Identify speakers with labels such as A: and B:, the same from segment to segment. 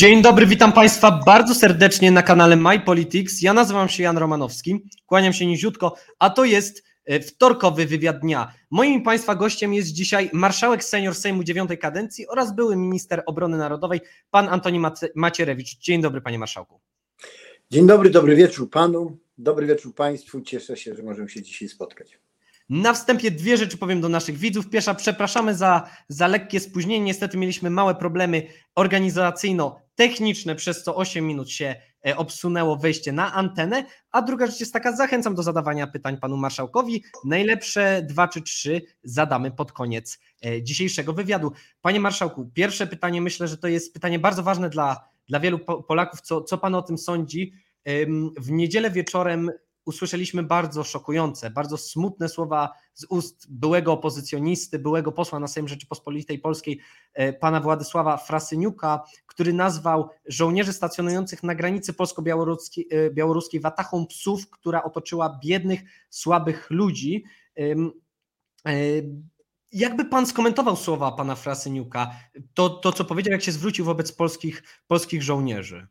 A: Dzień dobry, witam Państwa bardzo serdecznie na kanale My Politics. Ja nazywam się Jan Romanowski, kłaniam się niziutko, a to jest e, wtorkowy wywiad dnia. Moim Państwa gościem jest dzisiaj marszałek senior Sejmu dziewiątej kadencji oraz były minister obrony narodowej, pan Antoni Macierewicz. Dzień dobry, panie marszałku.
B: Dzień dobry, dobry wieczór panu, dobry wieczór państwu. Cieszę się, że możemy się dzisiaj spotkać.
A: Na wstępie dwie rzeczy powiem do naszych widzów. Pierwsza, przepraszamy za, za lekkie spóźnienie. Niestety mieliśmy małe problemy organizacyjno-techniczne, przez co 8 minut się e, obsunęło wejście na antenę. A druga rzecz jest taka, zachęcam do zadawania pytań panu marszałkowi. Najlepsze dwa czy trzy zadamy pod koniec e, dzisiejszego wywiadu. Panie marszałku, pierwsze pytanie myślę, że to jest pytanie bardzo ważne dla, dla wielu Polaków. Co, co pan o tym sądzi? W niedzielę wieczorem usłyszeliśmy bardzo szokujące, bardzo smutne słowa z ust byłego opozycjonisty, byłego posła na Sejm Rzeczypospolitej Polskiej, e, pana Władysława Frasyniuka, który nazwał żołnierzy stacjonujących na granicy polsko-białoruskiej e, watachą psów, która otoczyła biednych, słabych ludzi. E, jakby pan skomentował słowa pana Frasyniuka, to, to co powiedział, jak się zwrócił wobec polskich, polskich żołnierzy?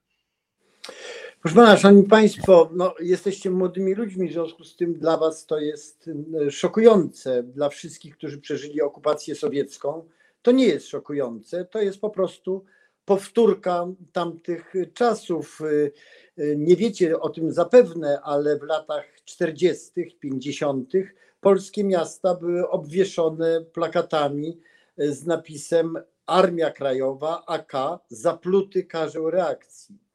B: Proszę pana, szanowni państwo, no, jesteście młodymi ludźmi, w związku z tym dla was to jest szokujące, dla wszystkich, którzy przeżyli okupację sowiecką. To nie jest szokujące, to jest po prostu powtórka tamtych czasów. E, e, nie wiecie o tym zapewne, ale w latach 40., 50. polskie miasta były obwieszone plakatami z napisem Armia Krajowa, AK, zapluty karzeł reakcji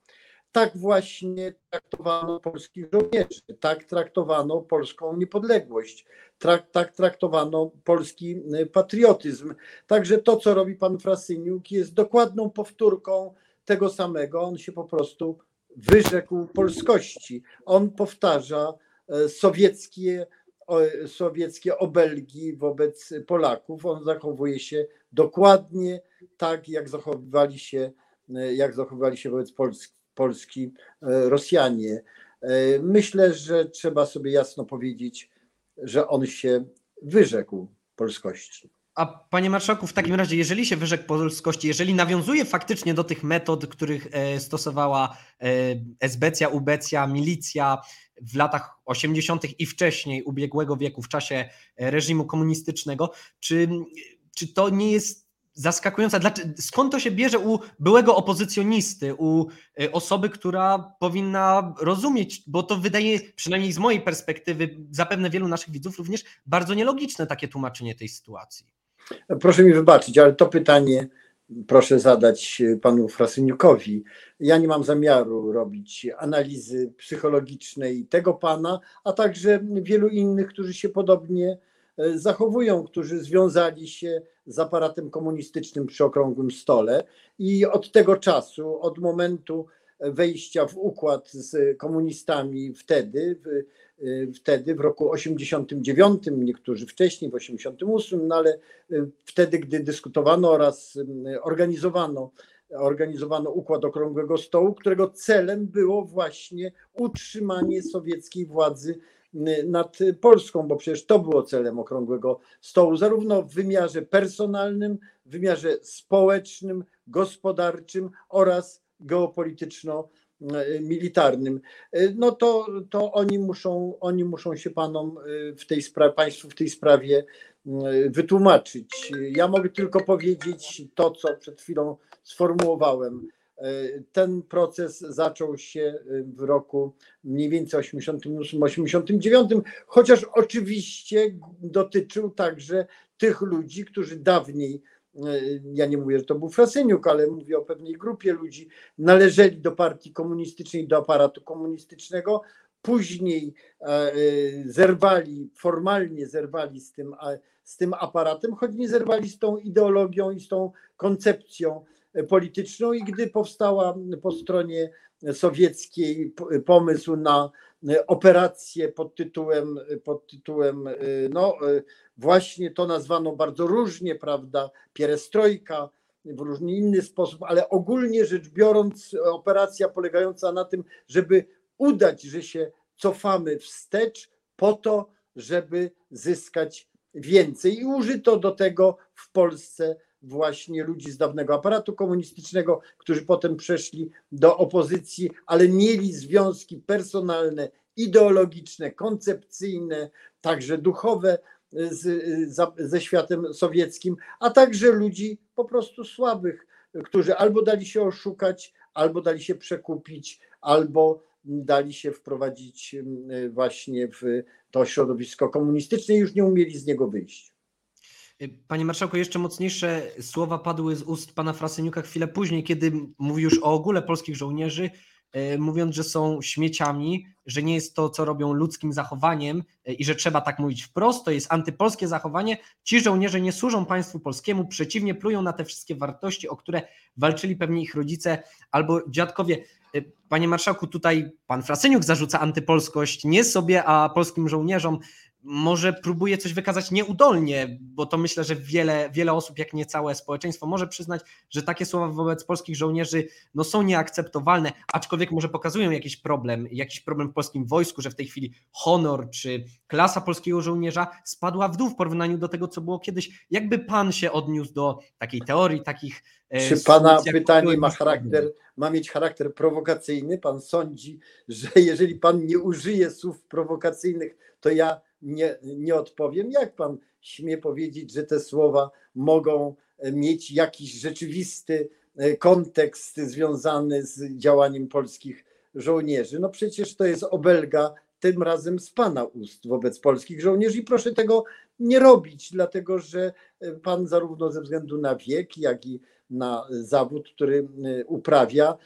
B: tak właśnie traktowano polskich żołnierzy, tak traktowano polską niepodległość, tak, tak traktowano polski y, patriotyzm. Także to, co robi pan Frasyniuk, jest dokładną powtórką tego samego. On się po prostu wyrzekł polskości. On powtarza e, sowieckie, sowieckie obelgi wobec Polaków. On zachowuje się dokładnie tak, jak zachowywali się, e, jak zachowywali się wobec Polski Polski e, Rosjanie. E, myślę, że trzeba sobie jasno powiedzieć, że on się wyrzekł polskości.
A: A panie marszałku, w takim razie, jeżeli się wyrzekł polskości, jeżeli nawiązuje faktycznie do tych metod, których e, stosowała esbecja, ubecja, milicja w latach 80. i wcześniej ubiegłego wieku, w czasie reżimu komunistycznego, czy, czy to nie jest zaskakująca. Skąd to się bierze u byłego opozycjonisty, u y, osoby, która powinna rozumieć, bo to wydaje, przynajmniej z mojej perspektywy, zapewne wielu naszych widzów również bardzo nielogiczne takie tłumaczenie tej sytuacji.
B: Proszę mi wybaczyć, ale to pytanie proszę zadać panu Frasyniukowi. Ja nie mam zamiaru robić analizy psychologicznej tego pana, a także wielu innych, którzy się podobnie zachowują, którzy związali się z aparatem komunistycznym przy okrągłym stole i od tego czasu, od momentu wejścia w układ z komunistami wtedy, w, e, wtedy w roku 89, niektórzy wcześniej w 88, no ale e, wtedy, gdy dyskutowano oraz organizowano organizowano układ okrągłego stołu, którego celem było właśnie utrzymanie sowieckiej władzy nad Polską, bo przecież to było celem okrągłego stołu, zarówno w wymiarze personalnym, w wymiarze społecznym, gospodarczym oraz geopolityczno-militarnym. No to, to oni, muszą, oni muszą się panom w tej sprawie, państwu w tej sprawie wytłumaczyć. Ja mogę tylko powiedzieć to, co przed chwilą sformułowałem ten proces zaczął się e, w roku mniej więcej 88-89, chociaż oczywiście dotyczył także tych ludzi, którzy dawniej, e, ja nie mówię, że to był Frasyniuk, ale mówię o pewnej grupie ludzi, należeli do partii komunistycznej, do aparatu komunistycznego, później zerwali, formalnie zerwali z tym, z tym aparatem, choć nie zerwali z tą ideologią i z tą koncepcją polityczną i gdy powstała po stronie sowieckiej pomysł na operację pod tytułem, pod tytułem no właśnie to nazwano bardzo różnie, prawda, pierestrojka, w różny inny sposób, ale ogólnie rzecz biorąc operacja polegająca na tym, żeby udać, że się cofamy wstecz po to, żeby zyskać więcej i użyto do tego w Polsce właśnie ludzi z dawnego aparatu komunistycznego, którzy potem przeszli do opozycji, ale mieli związki personalne, ideologiczne, koncepcyjne, także duchowe z, za, ze światem sowieckim, a także ludzi po prostu słabych, którzy albo dali się oszukać, albo dali się przekupić, albo dali się wprowadzić właśnie w to środowisko komunistyczne i już nie umieli z niego wyjść.
A: Panie marszałku, jeszcze mocniejsze słowa padły z ust pana Frasyniuka chwilę później, kiedy mówił już o ogóle polskich żołnierzy, e, mówiąc, że są śmieciami, że nie jest to, co robią ludzkim zachowaniem e, i że trzeba tak mówić wprost, to jest antypolskie zachowanie. Ci żołnierze nie służą państwu polskiemu, przeciwnie, plują na te wszystkie wartości, o które walczyli pewnie ich rodzice albo dziadkowie. Panie marszałku, tutaj pan Frasyniuk zarzuca antypolskość nie sobie, a polskim żołnierzom może próbuje coś wykazać nieudolnie, bo to myślę, że wiele, wiele osób, jak nie całe społeczeństwo, może przyznać, że takie słowa wobec polskich żołnierzy no, są nieakceptowalne, aczkolwiek może pokazują jakiś problem, jakiś problem w polskim wojsku, że w tej chwili honor czy klasa polskiego żołnierza spadła w dół w porównaniu do tego, co było kiedyś. Jakby pan się odniósł do takiej teorii, takich.
B: E, Czy pana pytanie ma charakter, ma mieć charakter prowokacyjny? Pan sądzi, że jeżeli pan nie użyje słów prowokacyjnych, to ja nie, nie odpowiem. Jak pan śmie powiedzieć, że te słowa mogą e, mieć jakiś rzeczywisty e, kontekst związany z działaniem polskich żołnierzy? No przecież to jest obelga tym razem z pana ust wobec polskich żołnierzy i proszę tego nie robić, dlatego że e, pan zarówno ze względu na wiek, jak i na zawód, który uprawia,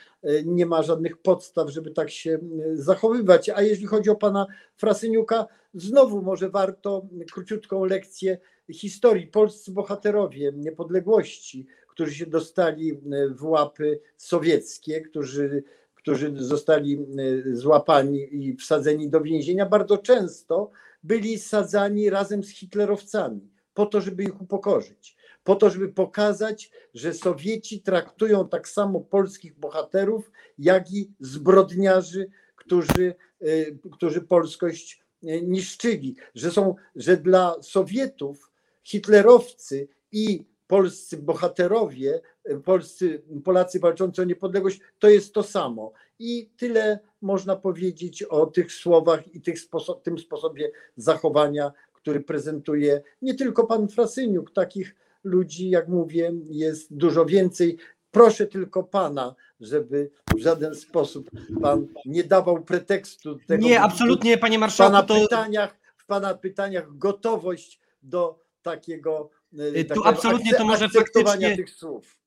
B: nie ma żadnych podstaw, żeby tak się zachowywać. A jeśli chodzi o pana Frasyniuka, znowu może warto króciutką lekcję historii. Polscy bohaterowie niepodległości, którzy się dostali w łapy sowieckie, którzy, którzy zostali złapani i wsadzeni do więzienia, bardzo często byli sadzani razem z hitlerowcami, po to, żeby ich upokorzyć po to, żeby pokazać, że Sowieci traktują tak samo polskich bohaterów, jak i zbrodniarzy, którzy, y, którzy polskość y, niszczyli, że są, że dla Sowietów hitlerowcy i polscy bohaterowie, y, polscy, Polacy walczący o niepodległość, to jest to samo. I tyle można powiedzieć o tych słowach i tych sposób, tym sposobie zachowania, który prezentuje nie tylko pan Frasyniuk, takich ludzi, jak mówię, jest dużo więcej. Proszę tylko pana, żeby w żaden sposób pan nie dawał pretekstu tego.
A: Nie, absolutnie, panie marszałku.
B: Pana to... pytaniach, w pana pytaniach gotowość do takiego.
A: E, tu absolutnie to może faktycznie.
B: tych słów.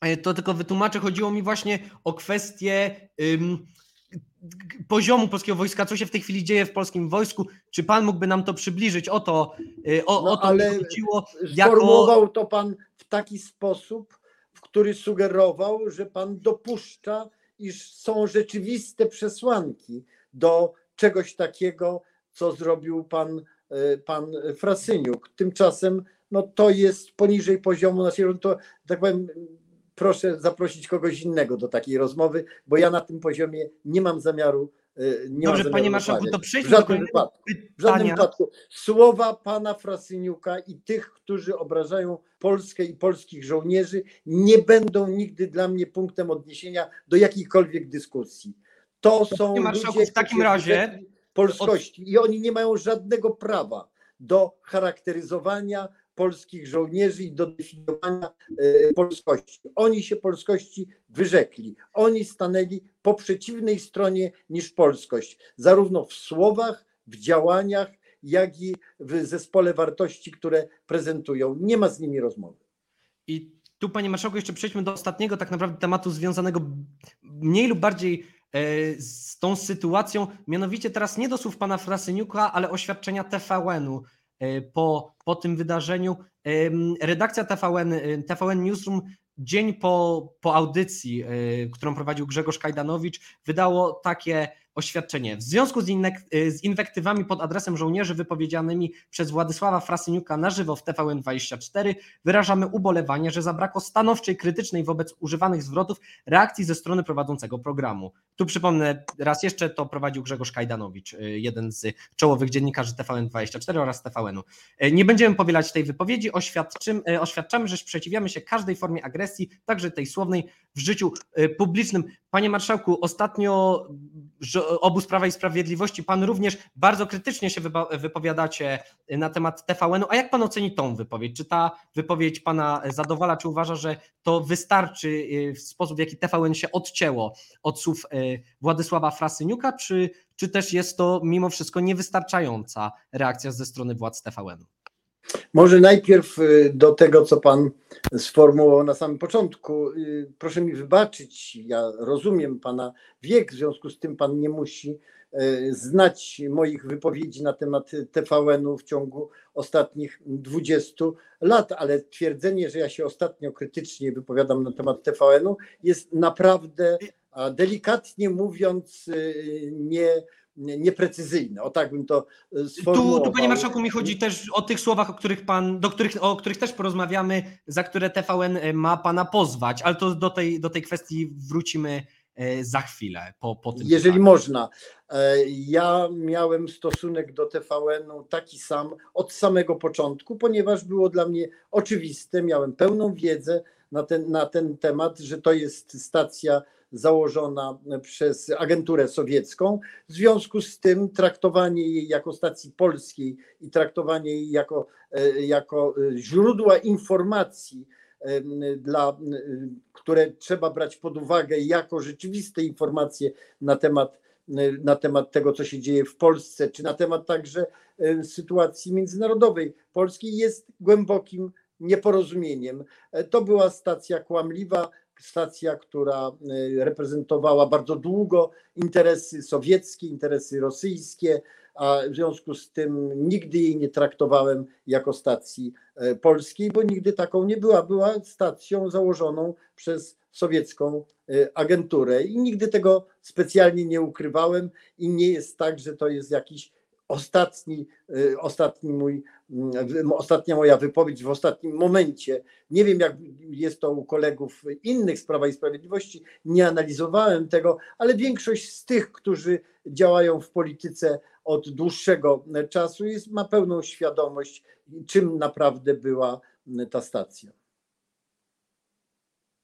A: E, to tylko wytłumaczę, chodziło mi właśnie o kwestię poziomu polskiego wojska, co się w tej chwili dzieje w polskim wojsku. Czy pan mógłby nam to przybliżyć? O to, y, o, no, o to ale chodziło.
B: Sformułował jako... to pan w taki sposób, w który sugerował, że pan dopuszcza, iż są rzeczywiste przesłanki do czegoś takiego, co zrobił pan, y, pan Frasyniuk. Tymczasem no, to jest poniżej poziomu naszego, to tak powiem, proszę zaprosić kogoś innego do takiej rozmowy, bo ja na tym poziomie nie mam zamiaru. E, nie
A: Dobrze,
B: mam
A: panie marszałku, to przejdźmy
B: w żadnym, wypadku, w żadnym wypadku. Słowa pana Frasyniuka i tych, którzy obrażają Polskę i polskich żołnierzy, nie będą nigdy dla mnie punktem odniesienia do jakiejkolwiek dyskusji. To są panie ludzie,
A: w takim razie
B: polskości i oni nie mają żadnego prawa do charakteryzowania polskich żołnierzy i do definiowania e, polskości. Oni się polskości wyrzekli. Oni stanęli po przeciwnej stronie niż polskość, zarówno w słowach, w działaniach, jak i w zespole wartości, które prezentują. Nie ma z nimi rozmowy.
A: I tu, panie marszałku, jeszcze przejdźmy do ostatniego tak naprawdę tematu związanego mniej lub bardziej e, z tą sytuacją, mianowicie teraz nie do słów pana Frasyniuka, ale oświadczenia TVN-u po, po tym wydarzeniu. Redakcja TVN, e, TVN Newsroom dzień po, po audycji, e, którą prowadził Grzegorz Kajdanowicz, wydało takie oświadczenie. W związku z, innek- z inwektywami pod adresem żołnierzy wypowiedzianymi przez Władysława Frasyniuka na żywo w TVN24 wyrażamy ubolewanie, że zabrakło stanowczej, krytycznej wobec używanych zwrotów reakcji ze strony prowadzącego programu. Tu przypomnę raz jeszcze, to prowadził Grzegorz Kajdanowicz, y, jeden z czołowych dziennikarzy TVN24 oraz TVN-u. Y, Nie będziemy powielać tej wypowiedzi, y, oświadczamy, że sprzeciwiamy się każdej formie agresji, także tej słownej, w życiu y, publicznym. Panie Marszałku, ostatnio obóz Prawa i Sprawiedliwości, Pan również bardzo krytycznie się wypowiadacie na temat TVN-u, a jak Pan oceni tą wypowiedź? Czy ta wypowiedź Pana zadowala, czy uważa, że to wystarczy y, w sposób, w jaki TVN się odcięło od słów y, Władysława Frasyniuka, czy, czy też jest to mimo wszystko niewystarczająca reakcja ze strony władz TVN-u?
B: Może najpierw y, do tego, co Pan sformułował na samym początku. Y, Proszę mi wybaczyć, ja rozumiem Pana wiek, w związku z tym Pan nie musi y, znać moich wypowiedzi na temat TVN-u w ciągu ostatnich 20 lat, ale twierdzenie, że ja się ostatnio krytycznie wypowiadam na temat TVN-u jest naprawdę, delikatnie mówiąc, nie- nieprecyzyjne. O tak bym to sformułował.
A: Tu, tu, panie marszałku, mi chodzi też o tych słowach, o których pan, do których, o których też porozmawiamy, za które TVN ma pana pozwać, ale to do tej, do tej kwestii wrócimy e, za chwilę po, po tym.
B: Jeżeli
A: pytaniu.
B: można. E, Ja miałem stosunek do TVN-u taki sam od samego początku, ponieważ było dla mnie oczywiste, miałem pełną wiedzę na ten, na ten temat, że to jest stacja założona przez agenturę sowiecką. W związku z tym traktowanie jej jako stacji polskiej i traktowanie jej jako, e, jako e, źródła informacji, em, dla, które trzeba brać pod uwagę jako rzeczywiste informacje na temat, na temat tego, co się dzieje w Polsce, czy na temat także e, sytuacji międzynarodowej Polski, jest głębokim nieporozumieniem. E, To była stacja kłamliwa, stacja, która e, reprezentowała bardzo długo interesy sowieckie, interesy rosyjskie, a w związku z tym nigdy jej nie traktowałem jako stacji e, polskiej, bo nigdy taką nie była. Była stacją założoną przez sowiecką e, agenturę i nigdy tego specjalnie nie ukrywałem i nie jest tak, że to jest jakiś ostatni, e, ostatni mój, ostatnia moja wypowiedź w ostatnim momencie. Nie wiem, jak jest to u kolegów innych z Prawa i Sprawiedliwości, nie analizowałem tego, ale większość z tych, którzy działają w polityce od dłuższego czasu, jest, ma pełną świadomość, czym naprawdę była ta stacja.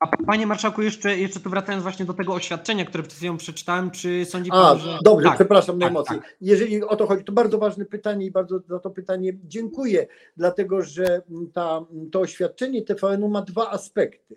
A: A panie marszałku, jeszcze, jeszcze tu wracając właśnie do tego oświadczenia, które przed chwilą przeczytałem, czy sądzi
B: A,
A: pan, że...
B: dobrze,
A: Tak,
B: przepraszam na
A: tak,
B: emocje.
A: tak.
B: Jeżeli o to chodzi, to bardzo ważne pytanie i bardzo za to pytanie dziękuję, dlatego że ta, to oświadczenie TVN-u ma dwa aspekty.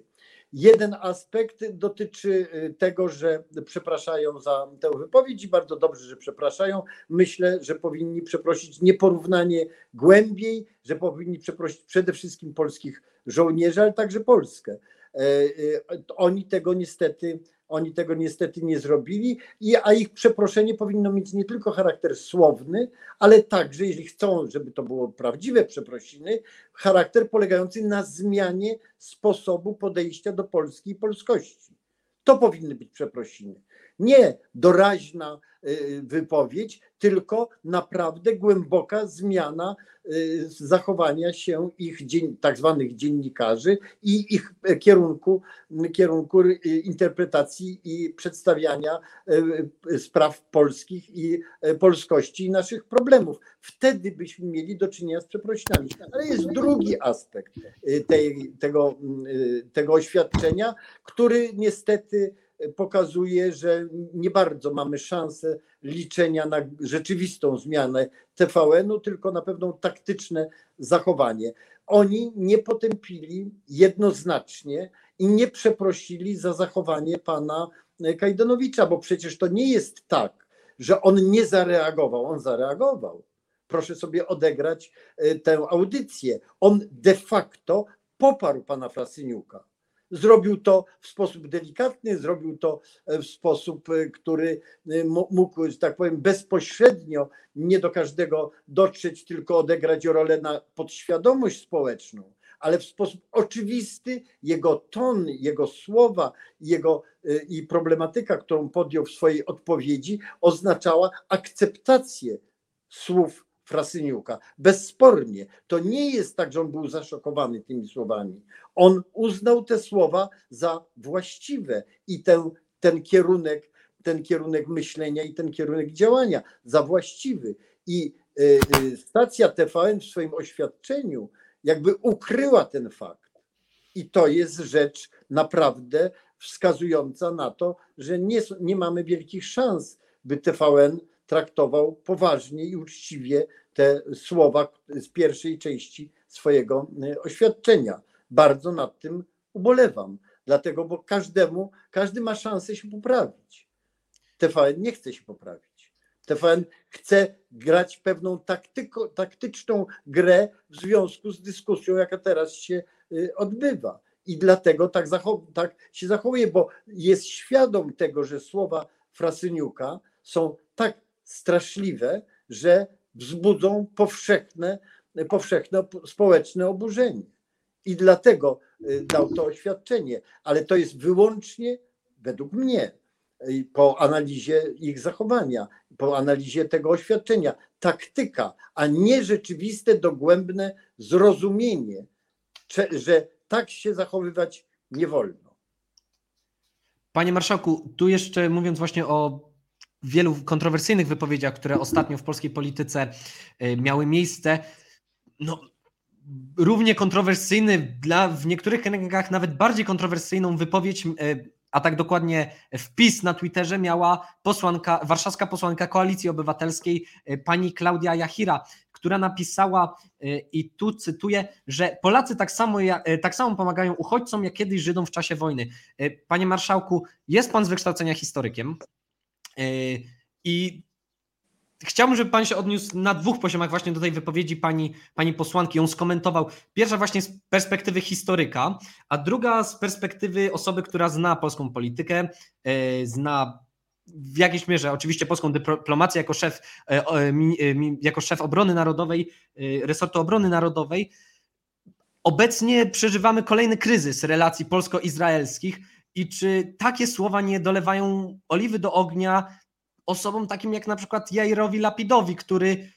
B: Jeden aspekt dotyczy y, tego, że przepraszają za tę wypowiedź i bardzo dobrze, że przepraszają. Myślę, że powinni przeprosić nieporównanie głębiej, że powinni przeprosić przede wszystkim polskich żołnierzy, ale także Polskę. E, e, Oni tego niestety, oni tego niestety nie zrobili, i, a ich przeproszenie powinno mieć nie tylko charakter słowny, ale także, jeśli chcą, żeby to było prawdziwe przeprosiny, charakter polegający na zmianie sposobu podejścia do Polski i polskości. To powinny być przeprosiny. Nie doraźna y, wypowiedź, tylko naprawdę głęboka zmiana y, zachowania się ich tak zwanych dziennikarzy i ich e, kierunku, kierunku y, interpretacji i przedstawiania y, spraw polskich i e, polskości i naszych problemów. Wtedy byśmy mieli do czynienia z przeprosinami. Ale jest drugi aspekt tej, tego, tego oświadczenia, który niestety pokazuje, że nie bardzo mamy szansę liczenia na rzeczywistą zmianę TVN-u, tylko na pewną taktyczne zachowanie. Oni nie potępili jednoznacznie i nie przeprosili za zachowanie pana Kajdanowicza, bo przecież to nie jest tak, że on nie zareagował. On zareagował. Proszę sobie odegrać e, tę audycję. On de facto poparł pana Frasyniuka. Zrobił to w sposób delikatny, zrobił to w sposób, e, który e, mógł, że tak powiem, bezpośrednio nie do każdego dotrzeć, tylko odegrać rolę na podświadomość społeczną. ale w sposób oczywisty jego ton, jego słowa, jego i problematyka, którą podjął w swojej odpowiedzi, oznaczała akceptację słów Frasyniuka. Bezspornie. To nie jest tak, że on był zaszokowany tymi słowami. On uznał te słowa za właściwe i ten, ten kierunek, ten kierunek myślenia i ten kierunek działania za właściwy. I y, y, stacja TVN w swoim oświadczeniu jakby ukryła ten fakt. I to jest rzecz naprawdę wskazująca na to, że nie, nie mamy wielkich szans, by TVN traktował poważnie i uczciwie te słowa z pierwszej części swojego y, oświadczenia. Bardzo nad tym ubolewam, dlatego, bo każdemu, każdy ma szansę się poprawić. TVN nie chce się poprawić. TVN chce grać pewną taktyko, taktyczną grę w związku z dyskusją, jaka teraz się y, odbywa. I dlatego tak, tak się zachowuje, bo jest świadom tego, że słowa Frasyniuka są tak straszliwe, że wzbudzą powszechne, powszechne społeczne oburzenie. I dlatego y, dał to oświadczenie, ale to jest wyłącznie, według mnie, y, po analizie ich zachowania, po analizie tego oświadczenia, taktyka, a nie rzeczywiste, dogłębne zrozumienie, że tak się zachowywać nie wolno.
A: Panie marszałku, tu jeszcze mówiąc właśnie o wielu kontrowersyjnych wypowiedziach, które ostatnio w polskiej polityce y, miały miejsce, no, równie kontrowersyjny, dla, w niektórych kręgach nawet bardziej kontrowersyjną wypowiedź, y, a tak dokładnie wpis na Twitterze miała posłanka, warszawska posłanka Koalicji Obywatelskiej, y, pani Klaudia Jachira, która napisała, i tu cytuję, że Polacy tak samo, tak samo pomagają uchodźcom, jak kiedyś Żydom w czasie wojny. Panie marszałku, jest pan z wykształcenia historykiem. I chciałbym, żeby pan się odniósł na dwóch poziomach właśnie do tej wypowiedzi pani, pani posłanki, ją skomentował. Pierwsza właśnie z perspektywy historyka, a druga z perspektywy osoby, która zna polską politykę, e, zna w jakiejś mierze oczywiście polską dyplomację jako szef, e, e, jako szef obrony narodowej, resortu obrony narodowej. Obecnie przeżywamy kolejny kryzys relacji polsko-izraelskich i czy takie słowa nie dolewają oliwy do ognia osobom takim jak na przykład Jairowi Lapidowi, który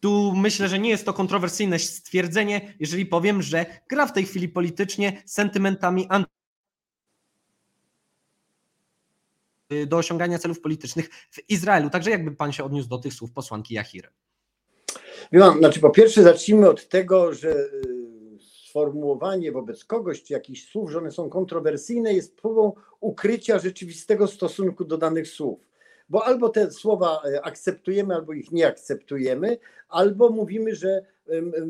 A: tu myślę, że nie jest to kontrowersyjne stwierdzenie, jeżeli powiem, że gra w tej chwili politycznie sentymentami do osiągania celów politycznych w Izraelu. Także jakby pan się odniósł do tych słów posłanki Jahiry?
B: Znaczy, po pierwsze, zacznijmy od tego, że y, sformułowanie wobec kogoś czy jakichś słów, że one są kontrowersyjne, jest próbą ukrycia rzeczywistego stosunku do danych słów. Bo albo te słowa e, akceptujemy, albo ich nie akceptujemy, albo mówimy, że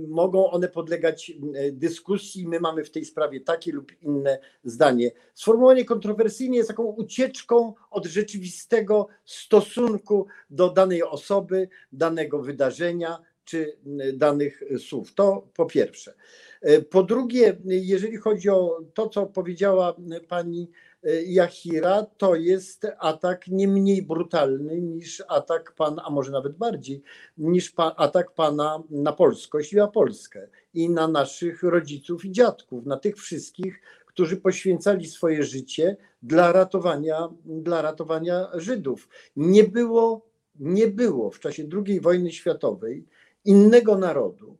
B: mogą one podlegać e, dyskusji. My mamy w tej sprawie takie lub inne zdanie. Sformułowanie kontrowersyjne jest taką ucieczką od rzeczywistego stosunku do danej osoby, danego wydarzenia czy danych słów. To po pierwsze. E, po drugie, jeżeli chodzi o to, co powiedziała pani e, Jachira, to jest atak nie mniej brutalny niż atak pana, a może nawet bardziej, niż pa, atak pana na polskość i na Polskę i na naszych rodziców i dziadków, na tych wszystkich, którzy poświęcali swoje życie dla ratowania, dla ratowania Żydów. Nie było, nie było w czasie II wojny światowej innego narodu,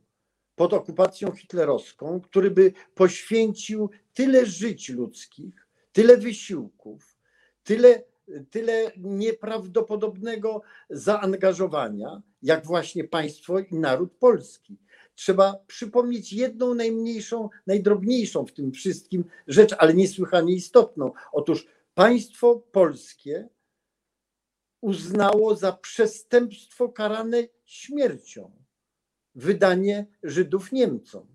B: pod okupacją hitlerowską, który by poświęcił tyle żyć ludzkich, tyle wysiłków, tyle, tyle nieprawdopodobnego zaangażowania, jak właśnie państwo i naród polski. Trzeba przypomnieć jedną najmniejszą, najdrobniejszą w tym wszystkim rzecz, ale niesłychanie istotną. Otóż państwo polskie uznało za przestępstwo karane śmiercią wydanie Żydów Niemcom.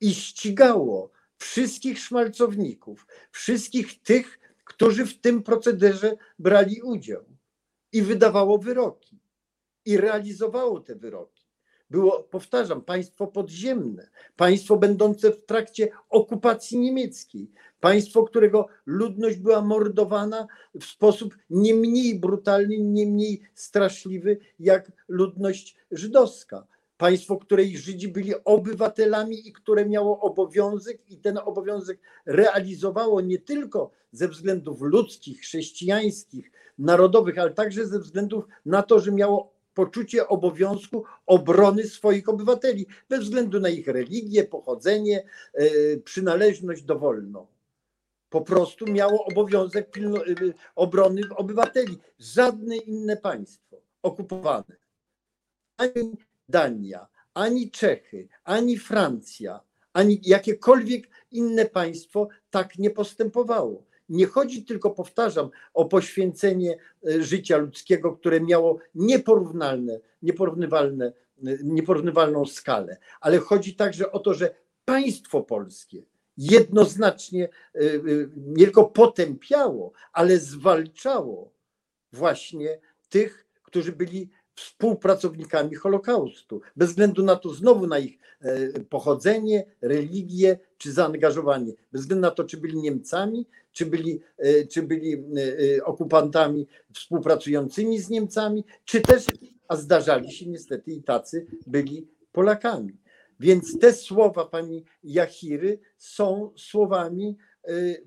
B: I ścigało wszystkich szmalcowników, wszystkich tych, którzy w tym procederze brali udział. I wydawało wyroki. I realizowało te wyroki. Było, powtarzam, państwo podziemne, państwo będące w trakcie okupacji niemieckiej, państwo, którego ludność była mordowana w sposób nie mniej brutalny, nie mniej straszliwy jak ludność żydowska państwo, której Żydzi byli obywatelami i które miało obowiązek, i ten obowiązek realizowało nie tylko ze względów ludzkich, chrześcijańskich, narodowych, ale także ze względów na to, że miało poczucie obowiązku obrony swoich obywateli, bez względu na ich religię, pochodzenie, e, przynależność dowolną. Po prostu miało obowiązek e, obrony obywateli. Żadne inne państwo okupowane, ani Dania, ani Czechy, ani Francja, ani jakiekolwiek inne państwo tak nie postępowało. Nie chodzi tylko, powtarzam, o poświęcenie e, życia ludzkiego, które miało nieporównalne, nieporównywalne, e, nieporównywalną skalę, ale chodzi także o to, że państwo polskie jednoznacznie e, nie tylko potępiało, ale zwalczało właśnie tych, którzy byli współpracownikami Holokaustu, bez względu na to znowu na ich pochodzenie, religię czy zaangażowanie, bez względu na to, czy byli Niemcami, czy byli, e, czy byli e, e, okupantami współpracującymi z Niemcami, czy też, a zdarzali się niestety i tacy, byli Polakami. Więc te słowa pani Jachiry są słowami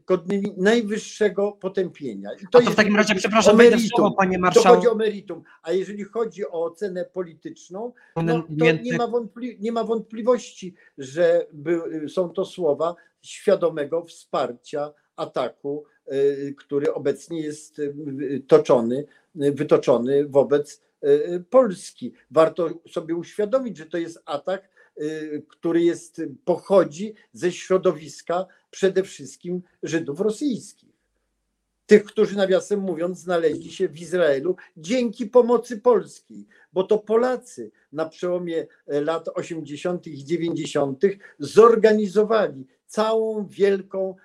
B: godnymi najwyższego potępienia.
A: I to, to w takim razie, przepraszam, słowo, panie marszałku.
B: To chodzi o meritum, a jeżeli chodzi o ocenę polityczną, no, to nie ma, wątpli nie ma wątpliwości, że by, są to słowa świadomego wsparcia ataku, y, który obecnie jest y, toczony, y, wytoczony wobec Polski. Warto sobie uświadomić, że to jest atak, który jest, pochodzi ze środowiska przede wszystkim Żydów rosyjskich. Tych, którzy nawiasem mówiąc znaleźli się w Izraelu dzięki pomocy polskiej, bo to Polacy na przełomie lat 80. i 90. zorganizowali całą wielką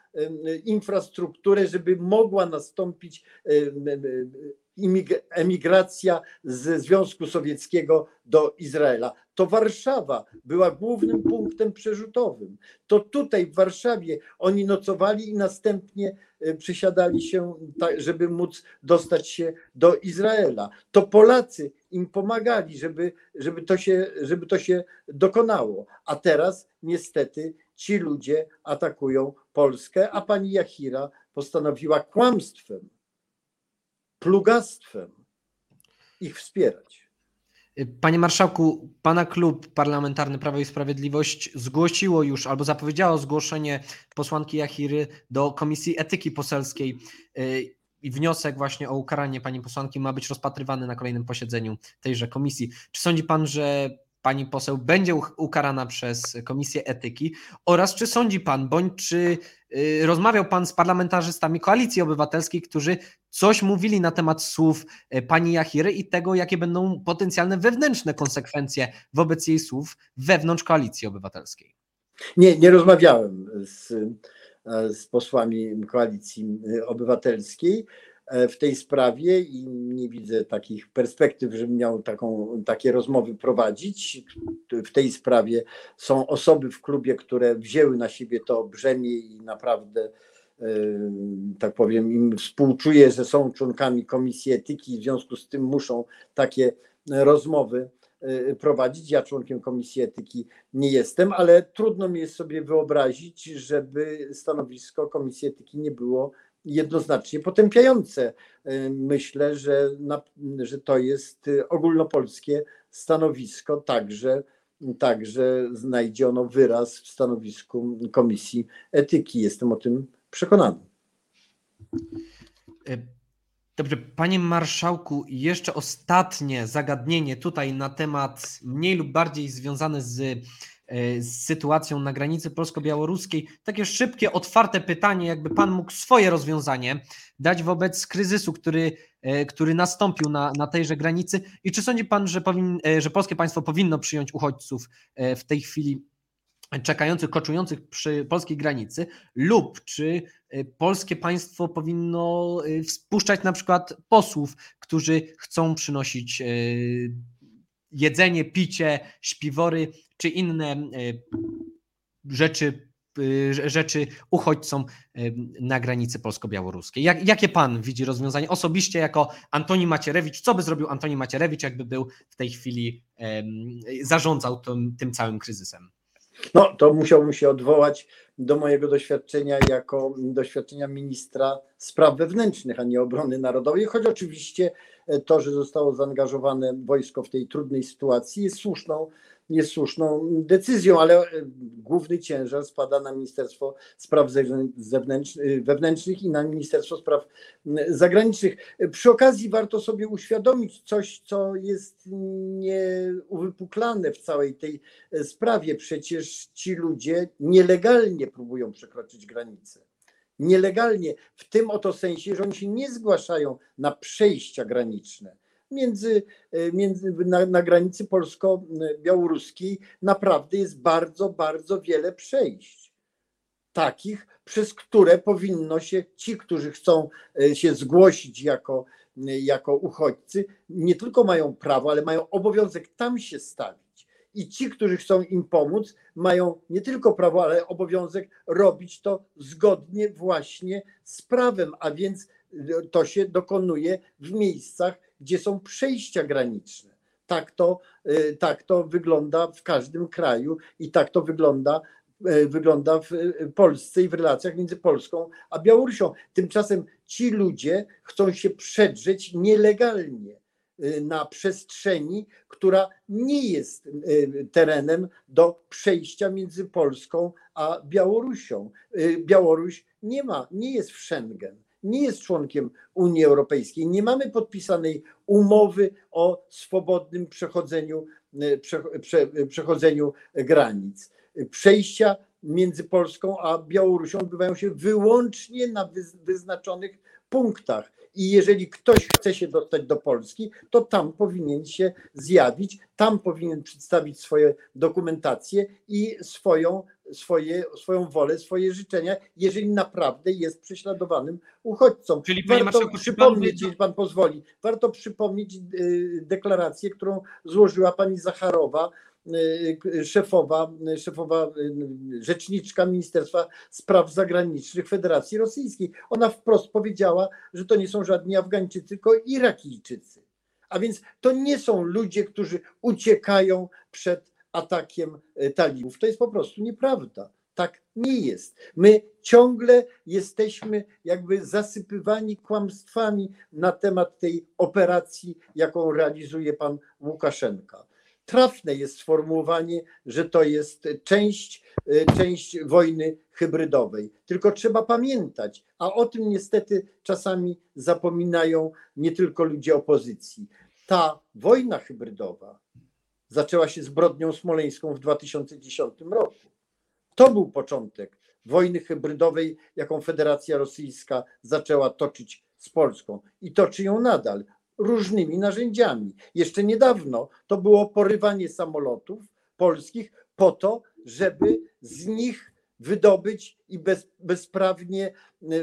B: infrastrukturę, żeby mogła nastąpić emigracja ze Związku Sowieckiego do Izraela. To Warszawa była głównym punktem przerzutowym. To tutaj w Warszawie oni nocowali i następnie e, przysiadali się, żeby móc dostać się do Izraela. To Polacy im pomagali, żeby, żeby, to, się, żeby to się dokonało. A teraz niestety ci ludzie atakują Polskę, a pani Jachira postanowiła kłamstwem, plugastwem ich wspierać.
A: Panie marszałku, pana klub parlamentarny Prawo i Sprawiedliwość zgłosiło już albo zapowiedziało zgłoszenie posłanki Jachiry do Komisji Etyki Poselskiej y, i wniosek właśnie o ukaranie pani posłanki ma być rozpatrywany na kolejnym posiedzeniu tejże komisji. Czy sądzi pan, że pani poseł będzie ukarana przez Komisję Etyki oraz czy sądzi pan, bądź czy y, rozmawiał pan z parlamentarzystami Koalicji Obywatelskiej, którzy coś mówili na temat słów y, pani Jachiry i tego, jakie będą potencjalne wewnętrzne konsekwencje wobec jej słów wewnątrz Koalicji Obywatelskiej?
B: Nie, nie rozmawiałem z, z posłami Koalicji Obywatelskiej. E, w tej sprawie i nie widzę takich perspektyw, żebym miał taką, takie rozmowy prowadzić. W tej sprawie są osoby w klubie, które wzięły na siebie to brzemię i naprawdę e, tak powiem, im współczuję, że są członkami Komisji Etyki w związku z tym muszą takie rozmowy e, prowadzić. Ja członkiem Komisji Etyki nie jestem, ale trudno mi jest sobie wyobrazić, żeby stanowisko Komisji Etyki nie było jednoznacznie potępiające. E, myślę, że, na, że to jest ogólnopolskie stanowisko, także, także znajdzie ono wyraz w stanowisku Komisji Etyki. Jestem o tym przekonany.
A: E, dobrze, panie marszałku, jeszcze ostatnie zagadnienie tutaj na temat mniej lub bardziej związane z E, z sytuacją na granicy polsko-białoruskiej. Takie szybkie, otwarte pytanie, jakby Pan mógł swoje rozwiązanie dać wobec kryzysu, który, e, który nastąpił na, na tejże granicy i czy sądzi Pan, że, powin, e, że polskie państwo powinno przyjąć uchodźców w tej chwili czekających, koczujących przy polskiej granicy lub czy polskie państwo powinno wpuszczać na przykład posłów, którzy chcą przynosić jedzenie, picie, śpiwory czy inne e, rzeczy y, rzeczy uchodźcom y, na granicy polsko-białoruskiej. Jak, jakie pan widzi rozwiązanie osobiście jako Antoni Macierewicz? Co by zrobił Antoni Macierewicz, jakby był w tej chwili, zarządzał tym, tym całym kryzysem?
B: No, to musiałbym się odwołać do mojego doświadczenia jako doświadczenia ministra spraw wewnętrznych, a nie obrony narodowej, choć oczywiście to, że zostało zaangażowane wojsko w tej trudnej sytuacji jest słuszną jest słuszną decyzją, ale e, główny ciężar spada na Ministerstwo Spraw Zewnętrznych, Wewnętrznych i na Ministerstwo Spraw Zagranicznych. Przy okazji warto sobie uświadomić coś, co jest nieuwypuklane w całej tej e, sprawie. Przecież ci ludzie nielegalnie próbują przekroczyć granicę nielegalnie, w tym oto sensie, że oni się nie zgłaszają na przejścia graniczne między, e, między na, na granicy polsko-białoruskiej naprawdę jest bardzo, bardzo wiele przejść. Takich, przez które powinno się ci, którzy chcą e, się zgłosić jako, e, jako uchodźcy, nie tylko mają prawo, ale mają obowiązek tam się stawić. I ci, którzy chcą im pomóc, mają nie tylko prawo, ale obowiązek robić to zgodnie właśnie z prawem, a więc to się dokonuje w miejscach, gdzie są przejścia graniczne. Tak to, y, tak to wygląda w każdym kraju i tak to wygląda, y, wygląda w Polsce i w relacjach między Polską a Białorusią. Tymczasem ci ludzie chcą się przedrzeć nielegalnie na przestrzeni, która nie jest terenem do przejścia między Polską a Białorusią. Białoruś nie ma, nie jest w Schengen nie jest członkiem Unii Europejskiej. Nie mamy podpisanej umowy o swobodnym przechodzeniu, prze, prze, przechodzeniu granic. Przejścia między Polską a Białorusią odbywają się wyłącznie na wyznaczonych punktach. I jeżeli ktoś chce się dostać do Polski, to tam powinien się zjawić, tam powinien przedstawić swoje dokumentacje i swoją, swoje, swoją wolę, swoje życzenia, jeżeli naprawdę jest prześladowanym uchodźcą.
A: Czyli
B: warto przypomnieć, jeśli pan pozwoli, warto przypomnieć y, deklarację, którą złożyła pani Zacharowa szefowa, szefowa y, rzeczniczka Ministerstwa Spraw Zagranicznych Federacji Rosyjskiej. Ona wprost powiedziała, że to nie są żadni Afgańczycy, tylko Irakijczycy. A więc to nie są ludzie, którzy uciekają przed atakiem y, talibów. To jest po prostu nieprawda. Tak nie jest. My ciągle jesteśmy jakby zasypywani kłamstwami na temat tej operacji, jaką realizuje pan Łukaszenka trafne jest sformułowanie, że to jest część, e, część wojny hybrydowej. Tylko trzeba pamiętać, a o tym niestety czasami zapominają nie tylko ludzie opozycji. Ta wojna hybrydowa zaczęła się zbrodnią smoleńską w 2010 roku. To był początek wojny hybrydowej, jaką Federacja Rosyjska zaczęła toczyć z Polską i toczy ją nadal różnymi narzędziami. Jeszcze niedawno to było porywanie samolotów polskich po to, żeby z nich wydobyć i bez, bezprawnie,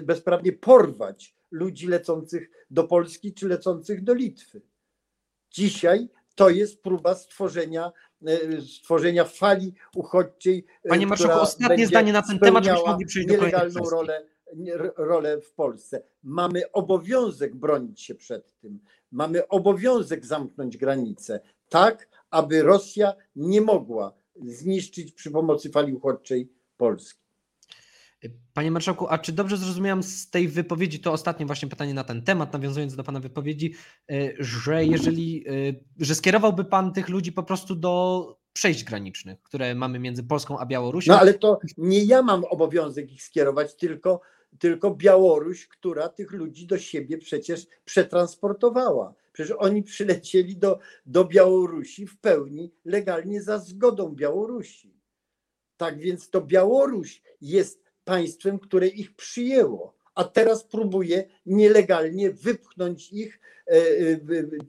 B: bezprawnie porwać ludzi lecących do Polski czy lecących do Litwy. Dzisiaj to jest próba stworzenia, stworzenia fali uchodźczej.
A: Panie Marszałku, ostatnie zdanie na ten temat, żebyśmy mogli przejść do
B: nielegalną rolę, rolę w Polsce. Mamy obowiązek bronić się przed tym. Mamy obowiązek zamknąć granice, tak aby Rosja nie mogła zniszczyć przy pomocy fali uchodźczej Polski.
A: Panie Marszałku, a czy dobrze zrozumiałem z tej wypowiedzi, to ostatnie właśnie pytanie na ten temat, nawiązując do Pana wypowiedzi, e, że jeżeli, e, że skierowałby Pan tych ludzi po prostu do przejść granicznych, które mamy między Polską a Białorusią?
B: No ale to nie ja mam obowiązek ich skierować, tylko tylko Białoruś, która tych ludzi do siebie przecież przetransportowała. Przecież oni przylecieli do, do Białorusi w pełni legalnie za zgodą Białorusi. Tak więc to Białoruś jest państwem, które ich przyjęło, a teraz próbuje nielegalnie wypchnąć ich, e, e,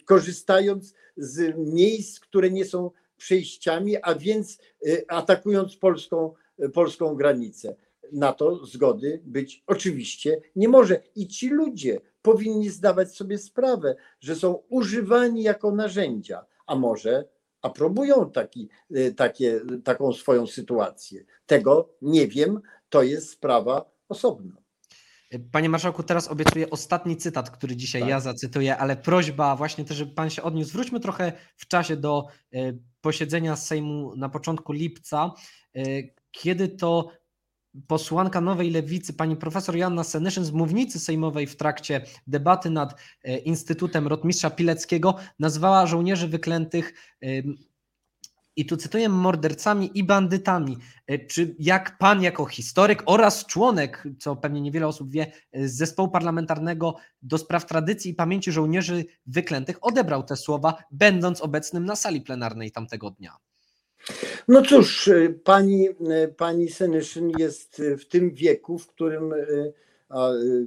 B: korzystając z miejsc, które nie są przejściami, a więc e, atakując polską, polską granicę na to zgody być oczywiście nie może. I ci ludzie powinni zdawać sobie sprawę, że są używani jako narzędzia, a może aprobują taki, y, takie, taką swoją sytuację. Tego nie wiem, to jest sprawa osobna.
A: Panie marszałku, teraz obiecuję ostatni cytat, który dzisiaj
B: Tak.
A: ja zacytuję, ale prośba właśnie też, żeby pan się odniósł. Wróćmy trochę w czasie do e, posiedzenia Sejmu na początku lipca, e, kiedy to posłanka Nowej Lewicy, pani profesor Joanna Senyszyn z mównicy sejmowej w trakcie debaty nad e, Instytutem Rotmistrza Pileckiego nazwała żołnierzy wyklętych i tu cytuję, mordercami i bandytami. E, Czy jak pan jako historyk oraz członek, co pewnie niewiele osób wie, e, z zespołu parlamentarnego do spraw tradycji i pamięci żołnierzy wyklętych odebrał te słowa, będąc obecnym na sali plenarnej tamtego dnia?
B: No cóż, y, pani, y, pani Senyszyn jest y, w tym wieku, w którym,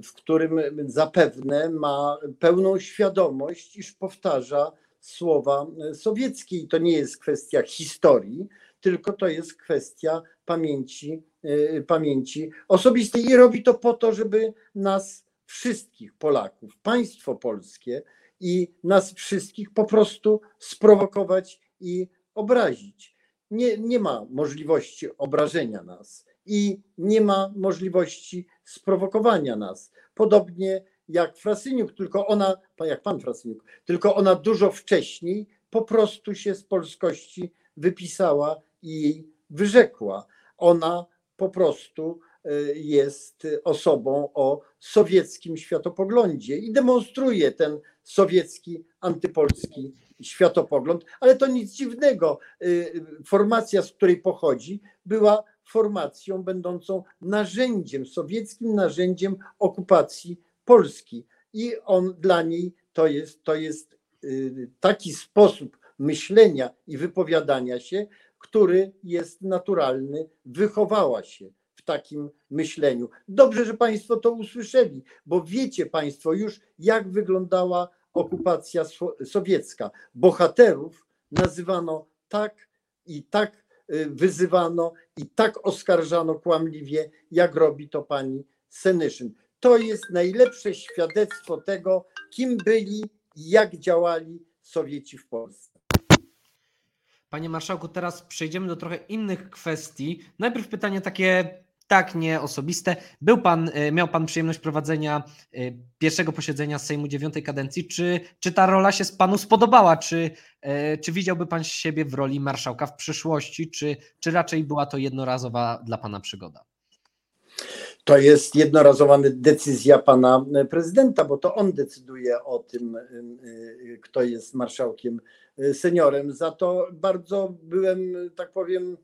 B: w którym zapewne ma pełną świadomość, iż powtarza słowa sowieckie. I to nie jest kwestia historii, tylko to jest kwestia pamięci, pamięci osobistej. I robi to po to, żeby nas wszystkich Polaków, państwo polskie i nas wszystkich po prostu sprowokować i obrazić nie, nie ma możliwości obrażenia nas i nie ma możliwości sprowokowania nas. Podobnie jak Frasyniuk, tylko ona, jak pan Frasyniuk, tylko ona dużo wcześniej po prostu się z polskości wypisała i wyrzekła. Ona po prostu y, jest osobą o sowieckim światopoglądzie i demonstruje ten sowiecki, antypolski światopogląd, ale to nic dziwnego. Y, Formacja, z której pochodzi, była formacją będącą narzędziem, sowieckim narzędziem okupacji Polski. I on dla niej to jest, to jest y, taki sposób myślenia i wypowiadania się, który jest naturalny, wychowała się w takim myśleniu. Dobrze, że Państwo to usłyszeli, bo wiecie Państwo już, jak wyglądała okupacja sowiecka. Bohaterów nazywano tak i tak y, wyzywano i tak oskarżano kłamliwie, jak robi to pani Senyszyn. To jest najlepsze świadectwo tego, kim byli i jak działali Sowieci w Polsce.
A: Panie marszałku, teraz przejdziemy do trochę innych kwestii. Najpierw pytanie takie tak nie osobiste. Był pan, e, miał pan przyjemność prowadzenia e, pierwszego posiedzenia Sejmu dziewiątej kadencji. Czy, czy ta rola się z panu spodobała? Czy, e, czy widziałby pan siebie w roli marszałka w przyszłości? Czy, czy raczej była to jednorazowa dla pana przygoda?
B: To jest jednorazowa decyzja pana prezydenta, bo to on decyduje o tym, kto jest marszałkiem seniorem. Za to bardzo byłem, tak powiem,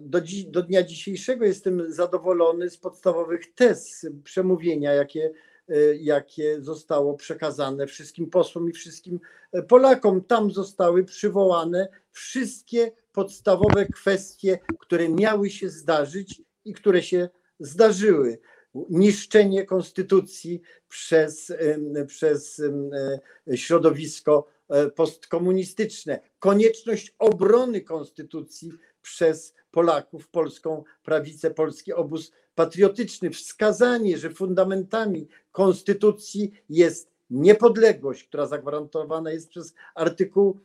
B: do, do dnia dzisiejszego jestem zadowolony z podstawowych tez przemówienia, jakie, y, jakie zostało przekazane wszystkim posłom i wszystkim e, Polakom. Tam zostały przywołane wszystkie podstawowe kwestie, które miały się zdarzyć i które się zdarzyły. Niszczenie konstytucji przez, przez e, środowisko e, postkomunistyczne, konieczność obrony konstytucji przez Polaków, polską prawicę, polski obóz patriotyczny, wskazanie, że fundamentami konstytucji jest niepodległość, która zagwarantowana jest przez artykuł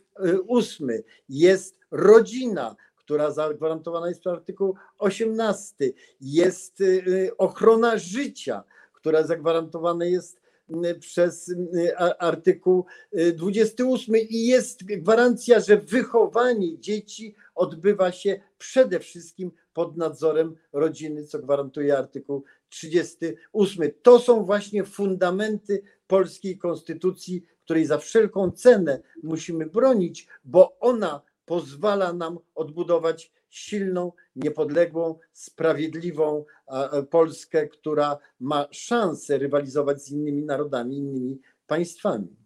B: 8, jest rodzina, która zagwarantowana jest przez artykuł 18, jest y, ochrona życia, która zagwarantowana jest y, przez y, artykuł y, 28 i jest gwarancja, że wychowanie dzieci odbywa się przede wszystkim pod nadzorem rodziny, co gwarantuje artykuł 38. To są właśnie fundamenty polskiej konstytucji, której za wszelką cenę musimy bronić, bo ona pozwala nam odbudować silną, niepodległą, sprawiedliwą a, Polskę, która ma szansę rywalizować z innymi narodami, innymi państwami.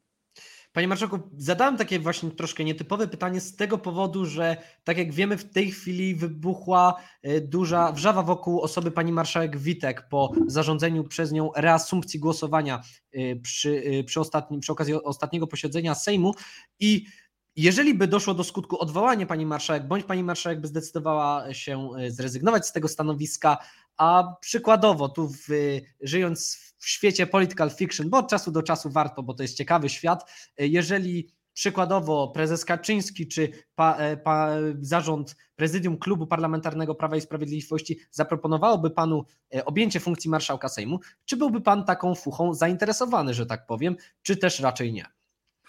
A: Panie marszałku, zadałem takie właśnie troszkę nietypowe pytanie z tego powodu, że tak jak wiemy, w tej chwili wybuchła e, duża wrzawa wokół osoby pani marszałek Witek po zarządzeniu przez nią reasumpcji głosowania e, przy, e, przy, ostatnim, przy okazji ostatniego posiedzenia Sejmu i jeżeli by doszło do skutku odwołania pani marszałek, bądź pani marszałek by zdecydowała się e, zrezygnować z tego stanowiska, a przykładowo tu w, żyjąc w świecie political fiction, bo od czasu do czasu warto, bo to jest ciekawy świat, e, jeżeli przykładowo prezes Kaczyński czy pa, e, pa, zarząd prezydium klubu parlamentarnego Prawa i Sprawiedliwości zaproponowałoby panu e, objęcie funkcji marszałka Sejmu, czy byłby pan taką fuchą zainteresowany, że tak powiem, czy też raczej nie?